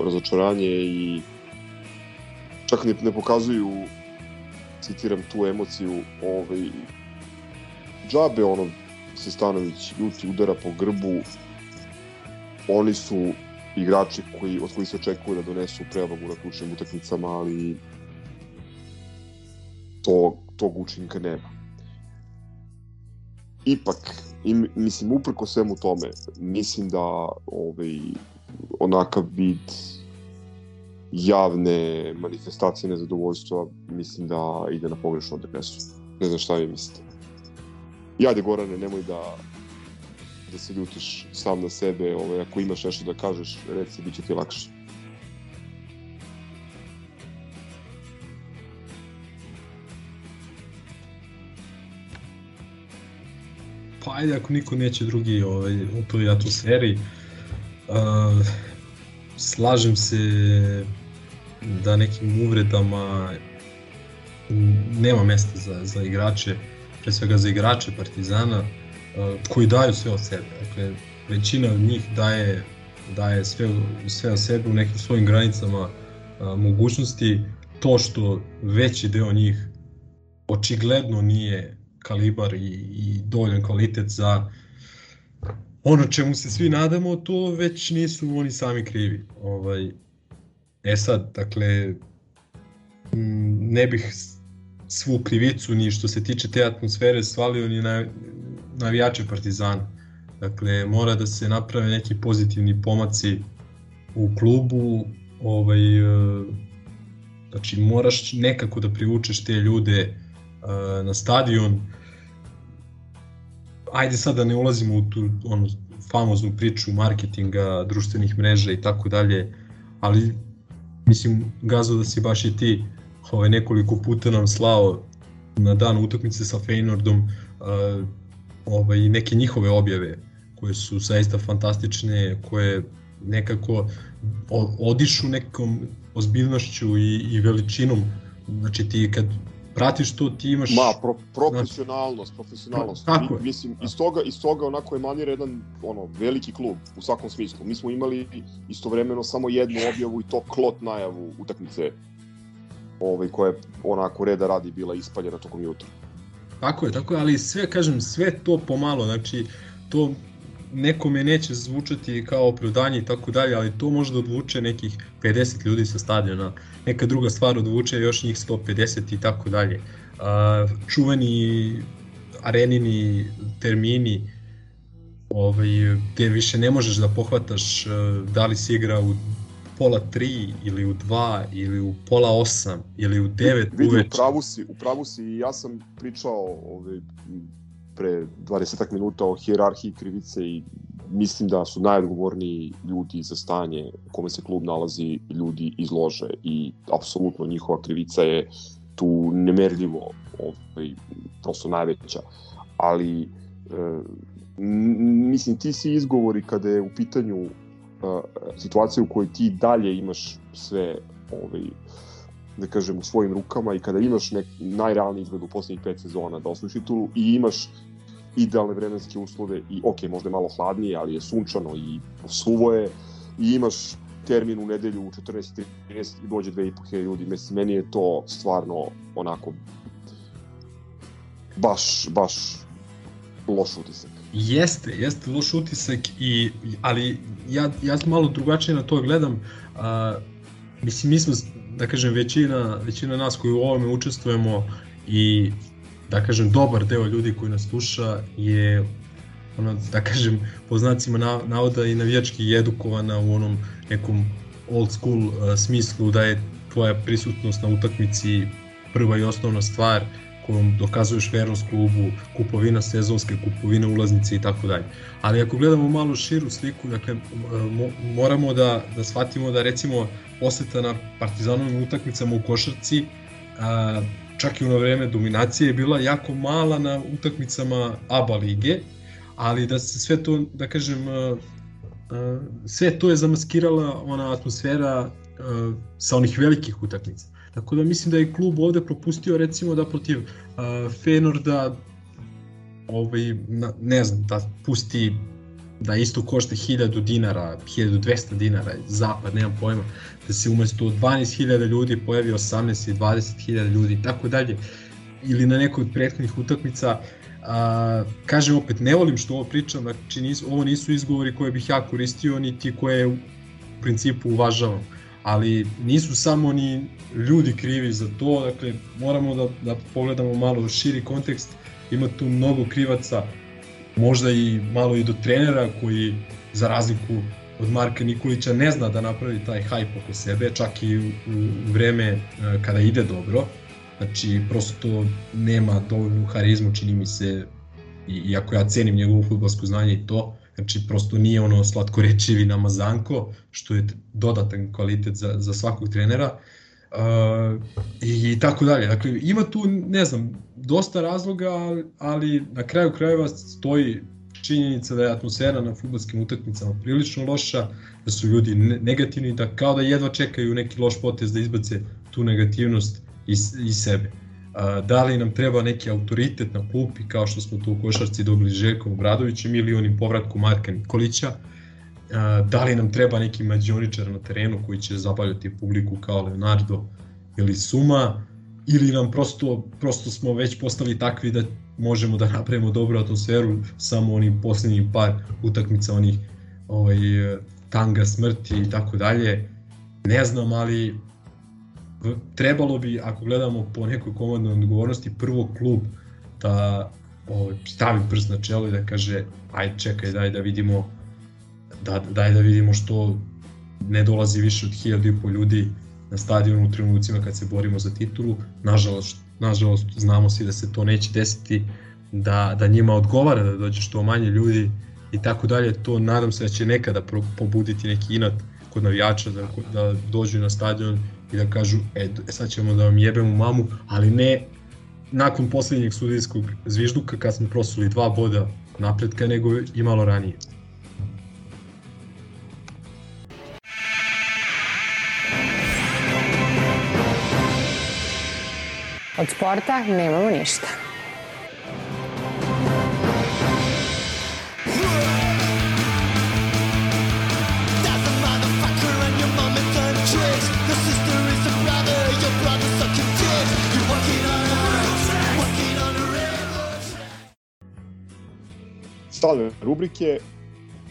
razočaranje i čak ne, ne pokazuju citiram tu emociju ovaj, džabe ono se Stanović ljuti udara po grbu oni su igrači koji, od koji se očekuje da donesu prevagu na ključnim utakmicama, ali to, tog učinka nema. Ipak, I mislim, uprko svemu tome, mislim da ovaj, onakav vid javne manifestacije nezadovoljstva, mislim da ide na pogrešnu adresu. Ne znam šta vi mislite. Jade Gorane, nemoj da da se ljutiš sam na sebe, ovaj, ako imaš nešto da kažeš, reci, bit će ti lakše. Ajde, ako niko neće drugi ovaj, u toj atmosferi, uh, slažem se da nekim uvredama nema mesta za, za igrače, pre svega za igrače Partizana, uh, koji daju sve od sebe. Dakle, većina od njih daje, daje sve, sve od sebe u nekim svojim granicama uh, mogućnosti. To što veći deo njih očigledno nije kalibar i, i dovoljan kvalitet za ono čemu se svi nadamo, to već nisu oni sami krivi. Ovaj, e sad, dakle, ne bih svu krivicu ni što se tiče te atmosfere svalio ni na navijače Partizana. Dakle, mora da se naprave neki pozitivni pomaci u klubu, ovaj, znači moraš nekako da privučeš te ljude na stadion. Ajde sad da ne ulazimo u tu onu famoznu priču marketinga, društvenih mreža i tako dalje, ali mislim Gazo da si baš i ti ovaj, nekoliko puta nam slao na dan utakmice sa Feynordom uh, ovaj, neke njihove objave koje su zaista fantastične, koje nekako odišu nekom ozbiljnošću i, i veličinom. Znači ti kad pratiš to, ti imaš... Ma, pro, profesionalnost, profesionalnost. Tako je. Mislim, iz toga, iz toga onako je manir jedan ono, veliki klub u svakom smislu. Mi smo imali istovremeno samo jednu objavu i to klot najavu utakmice ovaj, koja je onako reda radi bila ispaljena tokom jutra. Tako je, tako je, ali sve, kažem, sve to pomalo, znači, to nekome neće zvučati kao opravdanje i tako dalje, ali to može da odvuče nekih 50 ljudi sa stadiona, neka druga stvar odvuče još njih 150 i tako dalje. Čuveni arenini termini ovaj, gde više ne možeš da pohvataš da li si igra u pola 3 ili u 2 ili u pola 8 ili u 9 Vidi, uveče. Upravu si, upravu si i ja sam pričao ovaj, pre 20 minuta o hijerarhiji krivice i mislim da su najodgovorniji ljudi za stanje u kome se klub nalazi ljudi iz lože i apsolutno njihova krivica je tu nemerljivo ovaj, prosto najveća. Ali e, mislim ti si izgovori kada je u pitanju e, situacija u kojoj ti dalje imaš sve ovaj, da kažem, u svojim rukama i kada imaš nek, najrealniji izgled u poslednjih pet sezona da osvojiš titulu i imaš idealne vremenske uslove i ok, možda je malo hladnije, ali je sunčano i suvo je i imaš termin u nedelju u 14.30 i dođe 2.500 ljudi. Mislim, meni je to stvarno onako baš, baš loš utisak. Jeste, jeste loš utisak, i, ali ja, ja malo drugačije na to gledam. A, mislim, mi smo, da kažem, većina, većina nas koji u ovome učestvujemo i da kažem, dobar deo ljudi koji nas sluša je ono, da kažem, po znacima navoda i navijački edukovana u onom nekom old school uh, smislu da je tvoja prisutnost na utakmici prva i osnovna stvar kojom dokazuješ vernost klubu, kupovina sezonske, kupovina ulaznice i tako dalje. Ali ako gledamo malo širu sliku, dakle, mo, moramo da, da shvatimo da recimo poseta na partizanovim utakmicama u košarci čak i u ono vreme dominacije je bila jako mala na utakmicama ABA lige, ali da se sve to, da kažem, sve to je zamaskirala ona atmosfera sa onih velikih utakmica. Tako da mislim da je klub ovde propustio recimo da protiv Fenorda ovaj, ne znam, da pusti da isto košta 1000 dinara, 1200 dinara, zapad, nemam pojma, da se umesto 12.000 ljudi pojavi 18 i 20.000 ljudi i tako dalje, ili na nekoj od prethodnih utakmica, a, kažem opet, ne volim što ovo pričam, znači nis, ovo nisu izgovori koje bih ja koristio, niti koje u principu uvažavam, ali nisu samo ni ljudi krivi za to, dakle moramo da, da pogledamo malo širi kontekst, ima tu mnogo krivaca, možda i malo i do trenera koji za razliku od Marka Nikolića ne zna da napravi taj hype oko sebe, čak i u, u vreme e, kada ide dobro. Znači, prosto nema dovoljnu harizmu, čini mi se, i, iako ja cenim njegovo futbolsko znanje i to, znači prosto nije ono slatkorečivi namazanko, što je dodatan kvalitet za, za svakog trenera. Uh, i, i tako dalje. Dakle, ima tu, ne znam, dosta razloga, ali na kraju krajeva stoji činjenica da je atmosfera na futbolskim utakmicama prilično loša, da su ljudi negativni, da kao da jedva čekaju neki loš potez da izbace tu negativnost iz, iz sebe. Uh, da li nam treba neki autoritet na klupi kao što smo tu u košarci dobili Željkom Obradovićem ili onim povratkom Marka Nikolića, uh, da li nam treba neki mađioničar na terenu koji će zabavljati publiku kao Leonardo ili Suma, ili nam prosto, prosto smo već postali takvi da možemo da napravimo dobru atmosferu samo onim poslednjim par utakmica onih ovaj, tanga smrti i tako dalje. Ne znam, ali trebalo bi, ako gledamo po nekoj komandnoj odgovornosti, prvo klub da ovaj, stavi prst na čelo i da kaže aj čekaj, daj da vidimo da, daj da vidimo što ne dolazi više od hiljada i po ljudi na stadionu u trenucima kad se borimo za titulu. Nažalost, nažalost znamo svi da se to neće desiti, da, da njima odgovara da dođe što manje ljudi i tako dalje. To nadam se da će nekada pobuditi neki inat kod navijača da, da dođu na stadion i da kažu e, sad ćemo da vam jebemo mamu, ali ne nakon poslednjeg sudijskog zvižduka kad smo prosuli dva boda napretka, nego i malo ranije. Od sporta nemamo ništa. stalne rubrike,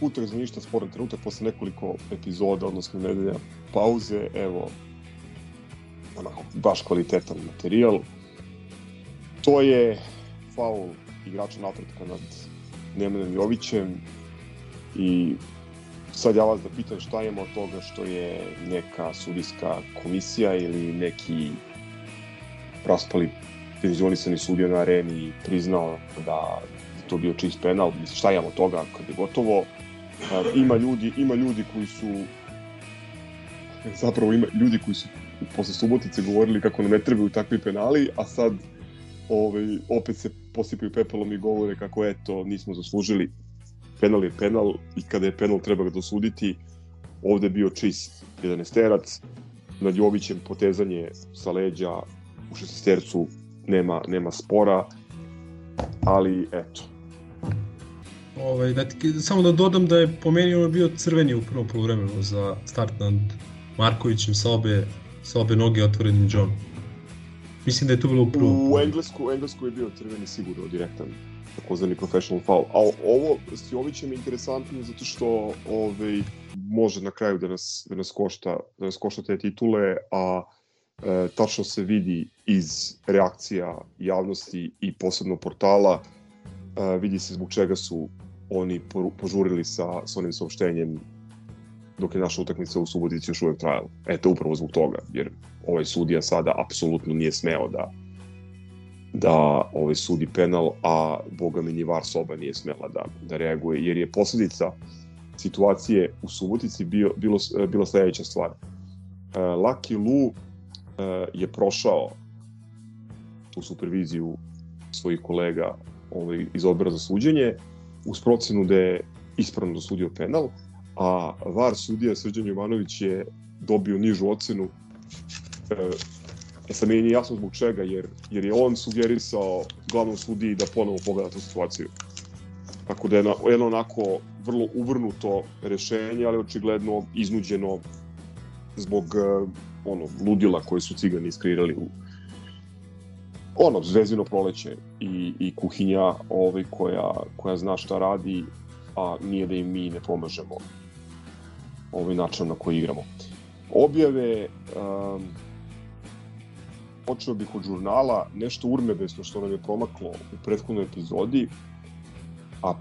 utak za ništa sporan trenutak posle nekoliko epizoda, odnosno nedelja pauze, evo, onako, baš kvalitetan materijal. To je faul igrača napretka nad Nemanem Jovićem i sad ja vas da pitam šta imamo od toga što je neka sudijska komisija ili neki raspali penzionisani sudija na areni priznao da to bio čist penal, mislim šta imamo toga kad je gotovo. Ima ljudi, ima ljudi koji su zapravo ima ljudi koji su posle Subotice govorili kako nam ne trebaju takvi penali, a sad ovaj, opet se posipaju pepelom i govore kako eto, nismo zaslužili. Penal je penal i kada je penal treba ga dosuditi. Ovde je bio čist 11 nad Jovićem potezanje sa leđa u šestestercu nema, nema spora, ali eto, Ovaj, da ti, samo da dodam da je po meni ono bio crveni u prvom polovremenu za start nad Markovićem sa obe, sa obe noge otvorenim John. Mislim da je to bilo u prvom. U Englesku, u Englesku je bio crveni sigurno direktan takozvani professional foul. A ovo s Jovićem je interesantno zato što ovaj, može na kraju da nas, da nas, košta, da nas košta te titule, a e, tačno se vidi iz reakcija javnosti i posebno portala, e, vidi se zbog čega su oni požurili sa, sa onim saopštenjem dok je naša utakmica u Subotici još uvek trajala. Eto, upravo zbog toga, jer ovaj sudija sada apsolutno nije smeo da da ovaj sudi penal, a boga mi ni VAR soba nije smela da, da reaguje, jer je posledica situacije u Subotici bio, bilo, bila sledeća stvar. Uh, Lucky Lu uh, je prošao tu superviziju svojih kolega ovaj, iz odbora za suđenje, uz procenu da je ispravno dosudio penal, a VAR sudija Srđan Jovanović je dobio nižu ocenu. E, e sad meni nije jasno zbog čega, jer, jer je on sugerisao glavnom sudiji da ponovo pogleda tu situaciju. Tako da je na, jedno onako vrlo uvrnuto rešenje, ali očigledno iznuđeno zbog uh, ono, ludila koje su cigani iskreirali u, ono, zvezino proleće i, i kuhinja ovaj, koja, koja zna šta radi, a nije da im mi ne pomažemo ovaj način na koji igramo. Objave, um, počeo bih od žurnala, nešto urnebesno što nam je promaklo u prethodnoj epizodi, a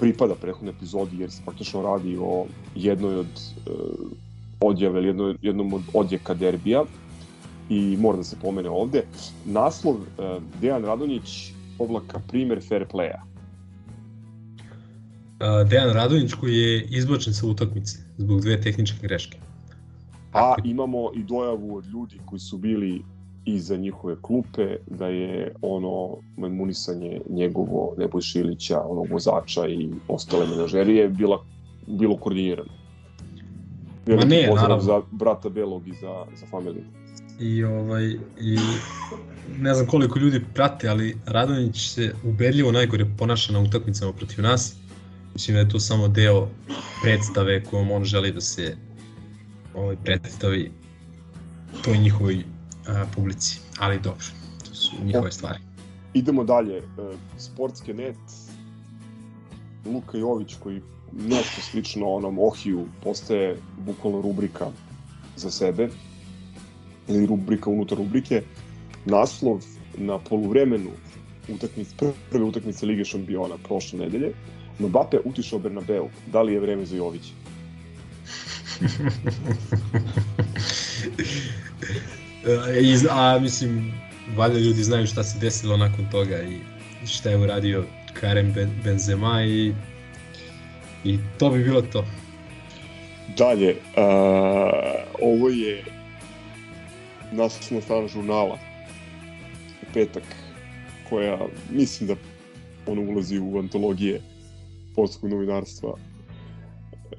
pripada prethodnoj epizodi jer se praktično radi o jednoj od uh, odjave ili jedno, jednom od odjeka derbija i mora da se pomene ovde. Naslov uh, Dejan Radonjić povlaka primer fair playa. Uh, Dejan Radonjić koji je izbačen sa utakmice zbog dve tehničke greške. A imamo i dojavu od ljudi koji su bili iza njihove klupe, da je ono imunisanje njegovo Nebojša Ilića, onog vozača i ostale menažerije bila, bilo koordinirano. Ma ne, naravno. za brata Belog i za, za familiju. I, ovaj, I ne znam koliko ljudi prate, ali Radonjić se ubedljivo najgore ponaša na utakmicama protiv nas. Mislim da je to samo deo predstave kojom on želi da se ovaj, predstavi toj njihovoj a, publici. Ali dobro, to su njihove stvari. Idemo dalje. E, Sportske net, Luka Jović koji nešto slično onom Ohiju postaje bukvalno rubrika za sebe ili rubrika unutar rubrike. Naslov na poluvremenu utakmice, prve utakmice Lige šampiona prošle nedelje. Mbappe utišao Bernabeu. Da li je vreme za Jovića? Iz, a mislim, valjda ljudi znaju šta se desilo nakon toga i šta je uradio Karem Benzema i, i to bi bilo to. Dalje, uh, ovo je naslovna strana žurnala petak koja mislim da ono ulazi u antologije polskog novinarstva. E,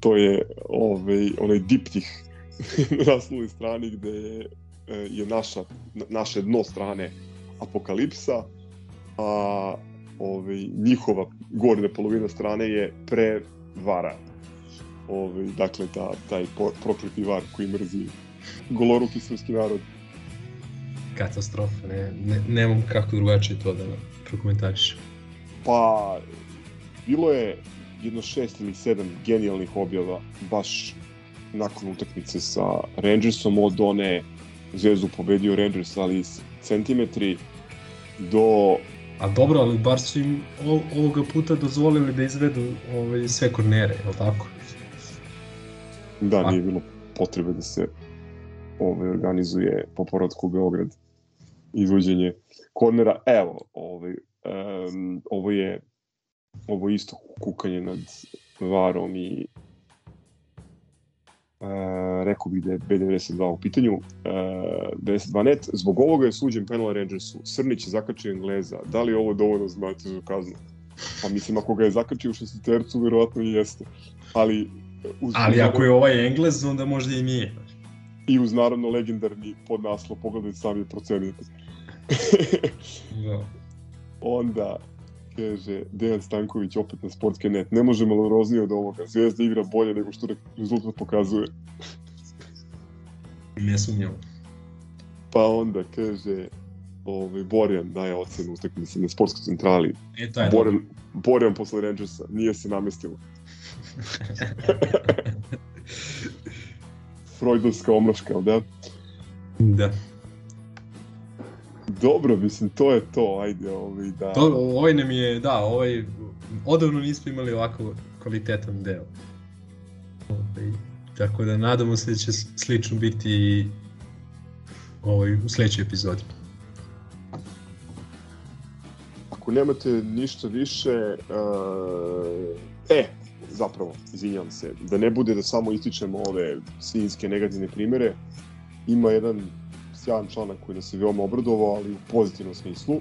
to je ovaj, onaj diptih na naslovnoj strani gde je, je naša, naše dno strane apokalipsa, a ovaj, njihova gornja polovina strane je prevara. Ovaj, dakle, ta, taj prokleti var koji mrzi goloruki srpski narod. Katastrofa, ne, ne, nemam kako drugačije to da prokomentariš. Pa, bilo je jedno šest ili sedam genijalnih objava baš nakon utakmice sa Rangersom od one Zvezdu pobedio Rangers, ali centimetri do... A dobro, ali bar su im ovoga puta dozvolili da izvedu ovaj, sve kornere, je li tako? Da, A... nije bilo potrebe da se ovaj, organizuje po porodku u Beograd izvođenje kornera. Evo, ovaj, um, ovo je ovo isto kukanje nad varom i Uh, rekao bih da je B92 u pitanju. Uh, 92 net. Zbog ovoga je suđen penal Rangersu. Srnić je zakačio Engleza. Da li je ovo dovoljno znati za kaznu? Pa mislim, ako ga je zakačio u šestitercu, verovatno i jeste. Ali, uz Ali ako je ovaj Englez, onda možda i nije. I uz naravno legendarni podnaslov, pogledajte sami procenite. da. Onda, kaže Dejan Stanković opet na sportske net. Ne može maloroznije od ovoga. Zvezda igra bolje nego što rezultat pokazuje. ne sumnjam. Pa onda kaže ovaj, Borjan daje ocenu utakmice na sportskoj centrali. E, taj Borjan, Borjan posle Rangersa. Nije se namestilo. Freudovska omlaška, da? Da. Dobro, mislim, to je to, ajde, ovaj, da... To, ovaj nam je, da, ovaj, odavno nismo imali ovako kvalitetan deo. Ovaj, tako da nadamo se da će slično biti i ovaj, u sledećoj epizodi. Ako nemate ništa više, uh, e, zapravo, izvinjam se, da ne bude da samo ističemo ove svinjske negativne primere, ima jedan sjajan članak koji nas je veoma obradovao, ali u pozitivnom smislu.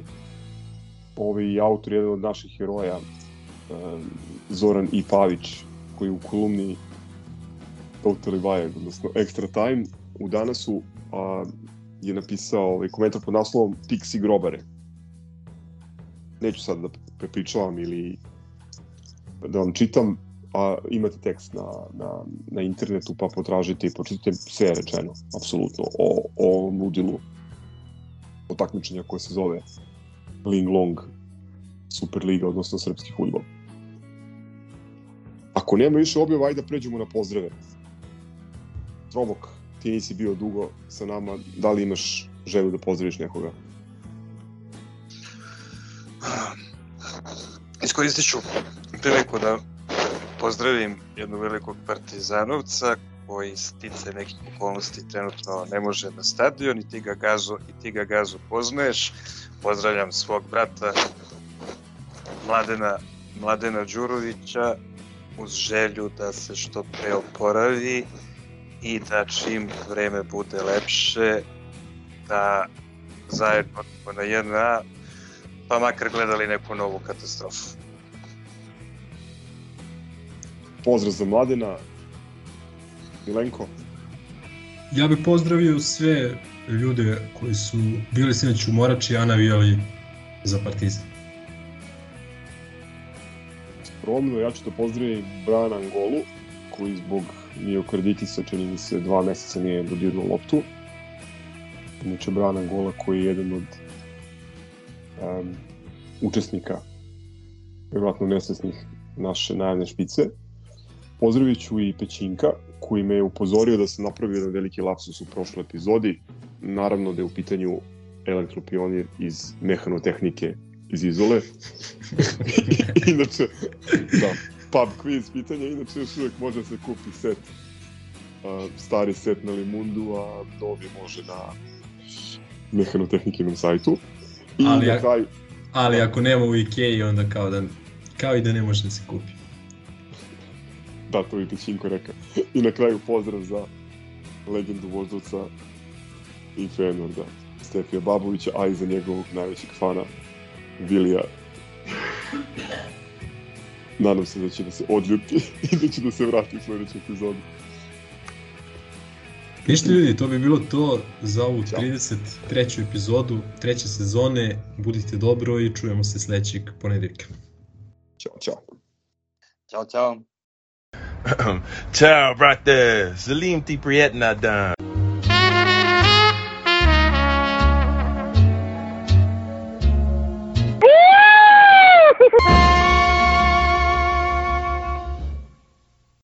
Ovaj autor je jedan od naših heroja, Zoran I. Pavić, koji u kolumni Totally Wired, odnosno Extra Time, u danasu a, je napisao ovaj komentar pod naslovom Pixi grobare. Neću sad da prepričavam ili da vam čitam, a imate tekst na, na, na internetu pa potražite i počitajte sve rečeno, apsolutno, o, o ludilu o takmičenja koje se zove Ling Long Superliga, odnosno srpski futbol. Ako nema više objava, ajde da pređemo na pozdrave. Trobok, ti nisi bio dugo sa nama, da li imaš želju da pozdraviš nekoga? iskoristit ću priliku da pozdravim jednog velikog partizanovca koji stice nekih okolnosti trenutno ne može na stadion i ti ga gazu, i ti ga gazu poznaješ. Pozdravljam svog brata Mladena, Mladena Đurovića uz želju da se što pre oporavi i da čim vreme bude lepše da zajedno na jedna pa makar gledali neku novu katastrofu. Pozdrav za Mladena. Milenko. Ja bih pozdravio sve ljude koji su bili sinoć u Morači, a navijali za Partizan. Skromno, ja ću da pozdravim Brana Angolu, koji zbog miokarditisa, čini mi se, dva meseca nije dodirnuo loptu. Inače, Brana Angola koji je jedan od um, učesnika, vjerojatno nesvesnih naše najavne špice. Pozdravit ću i Pećinka, koji me je upozorio da sam napravio jedan veliki lapsus u prošloj epizodi. Naravno da je u pitanju elektropionir iz mehanotehnike iz Izole. inače, da, pub quiz pitanje, inače još uvek može se kupi set. Uh, stari set na Limundu, a novi može na mehanotehnikinom sajtu. I ali, na kraju... ali ako nema u Ikea, onda kao, da, kao i da ne može da se kupi. Da, to je Pećinko rekao. I na kraju pozdrav za legendu voždovca i Fenorda, Stefija Babovića, a i za njegovog najvećeg fana, Vilija. Nadam se da će da se odljuti i da će da se vrati u sledeću epizodu. Ništa ljudi, to bi bilo to za ovu 33. epizodu treće sezone. Budite dobro i čujemo se sledećeg ponedeljka. Ćao, čao. Ćao, čao. Ciao, brate. Salim ti prijetna dan.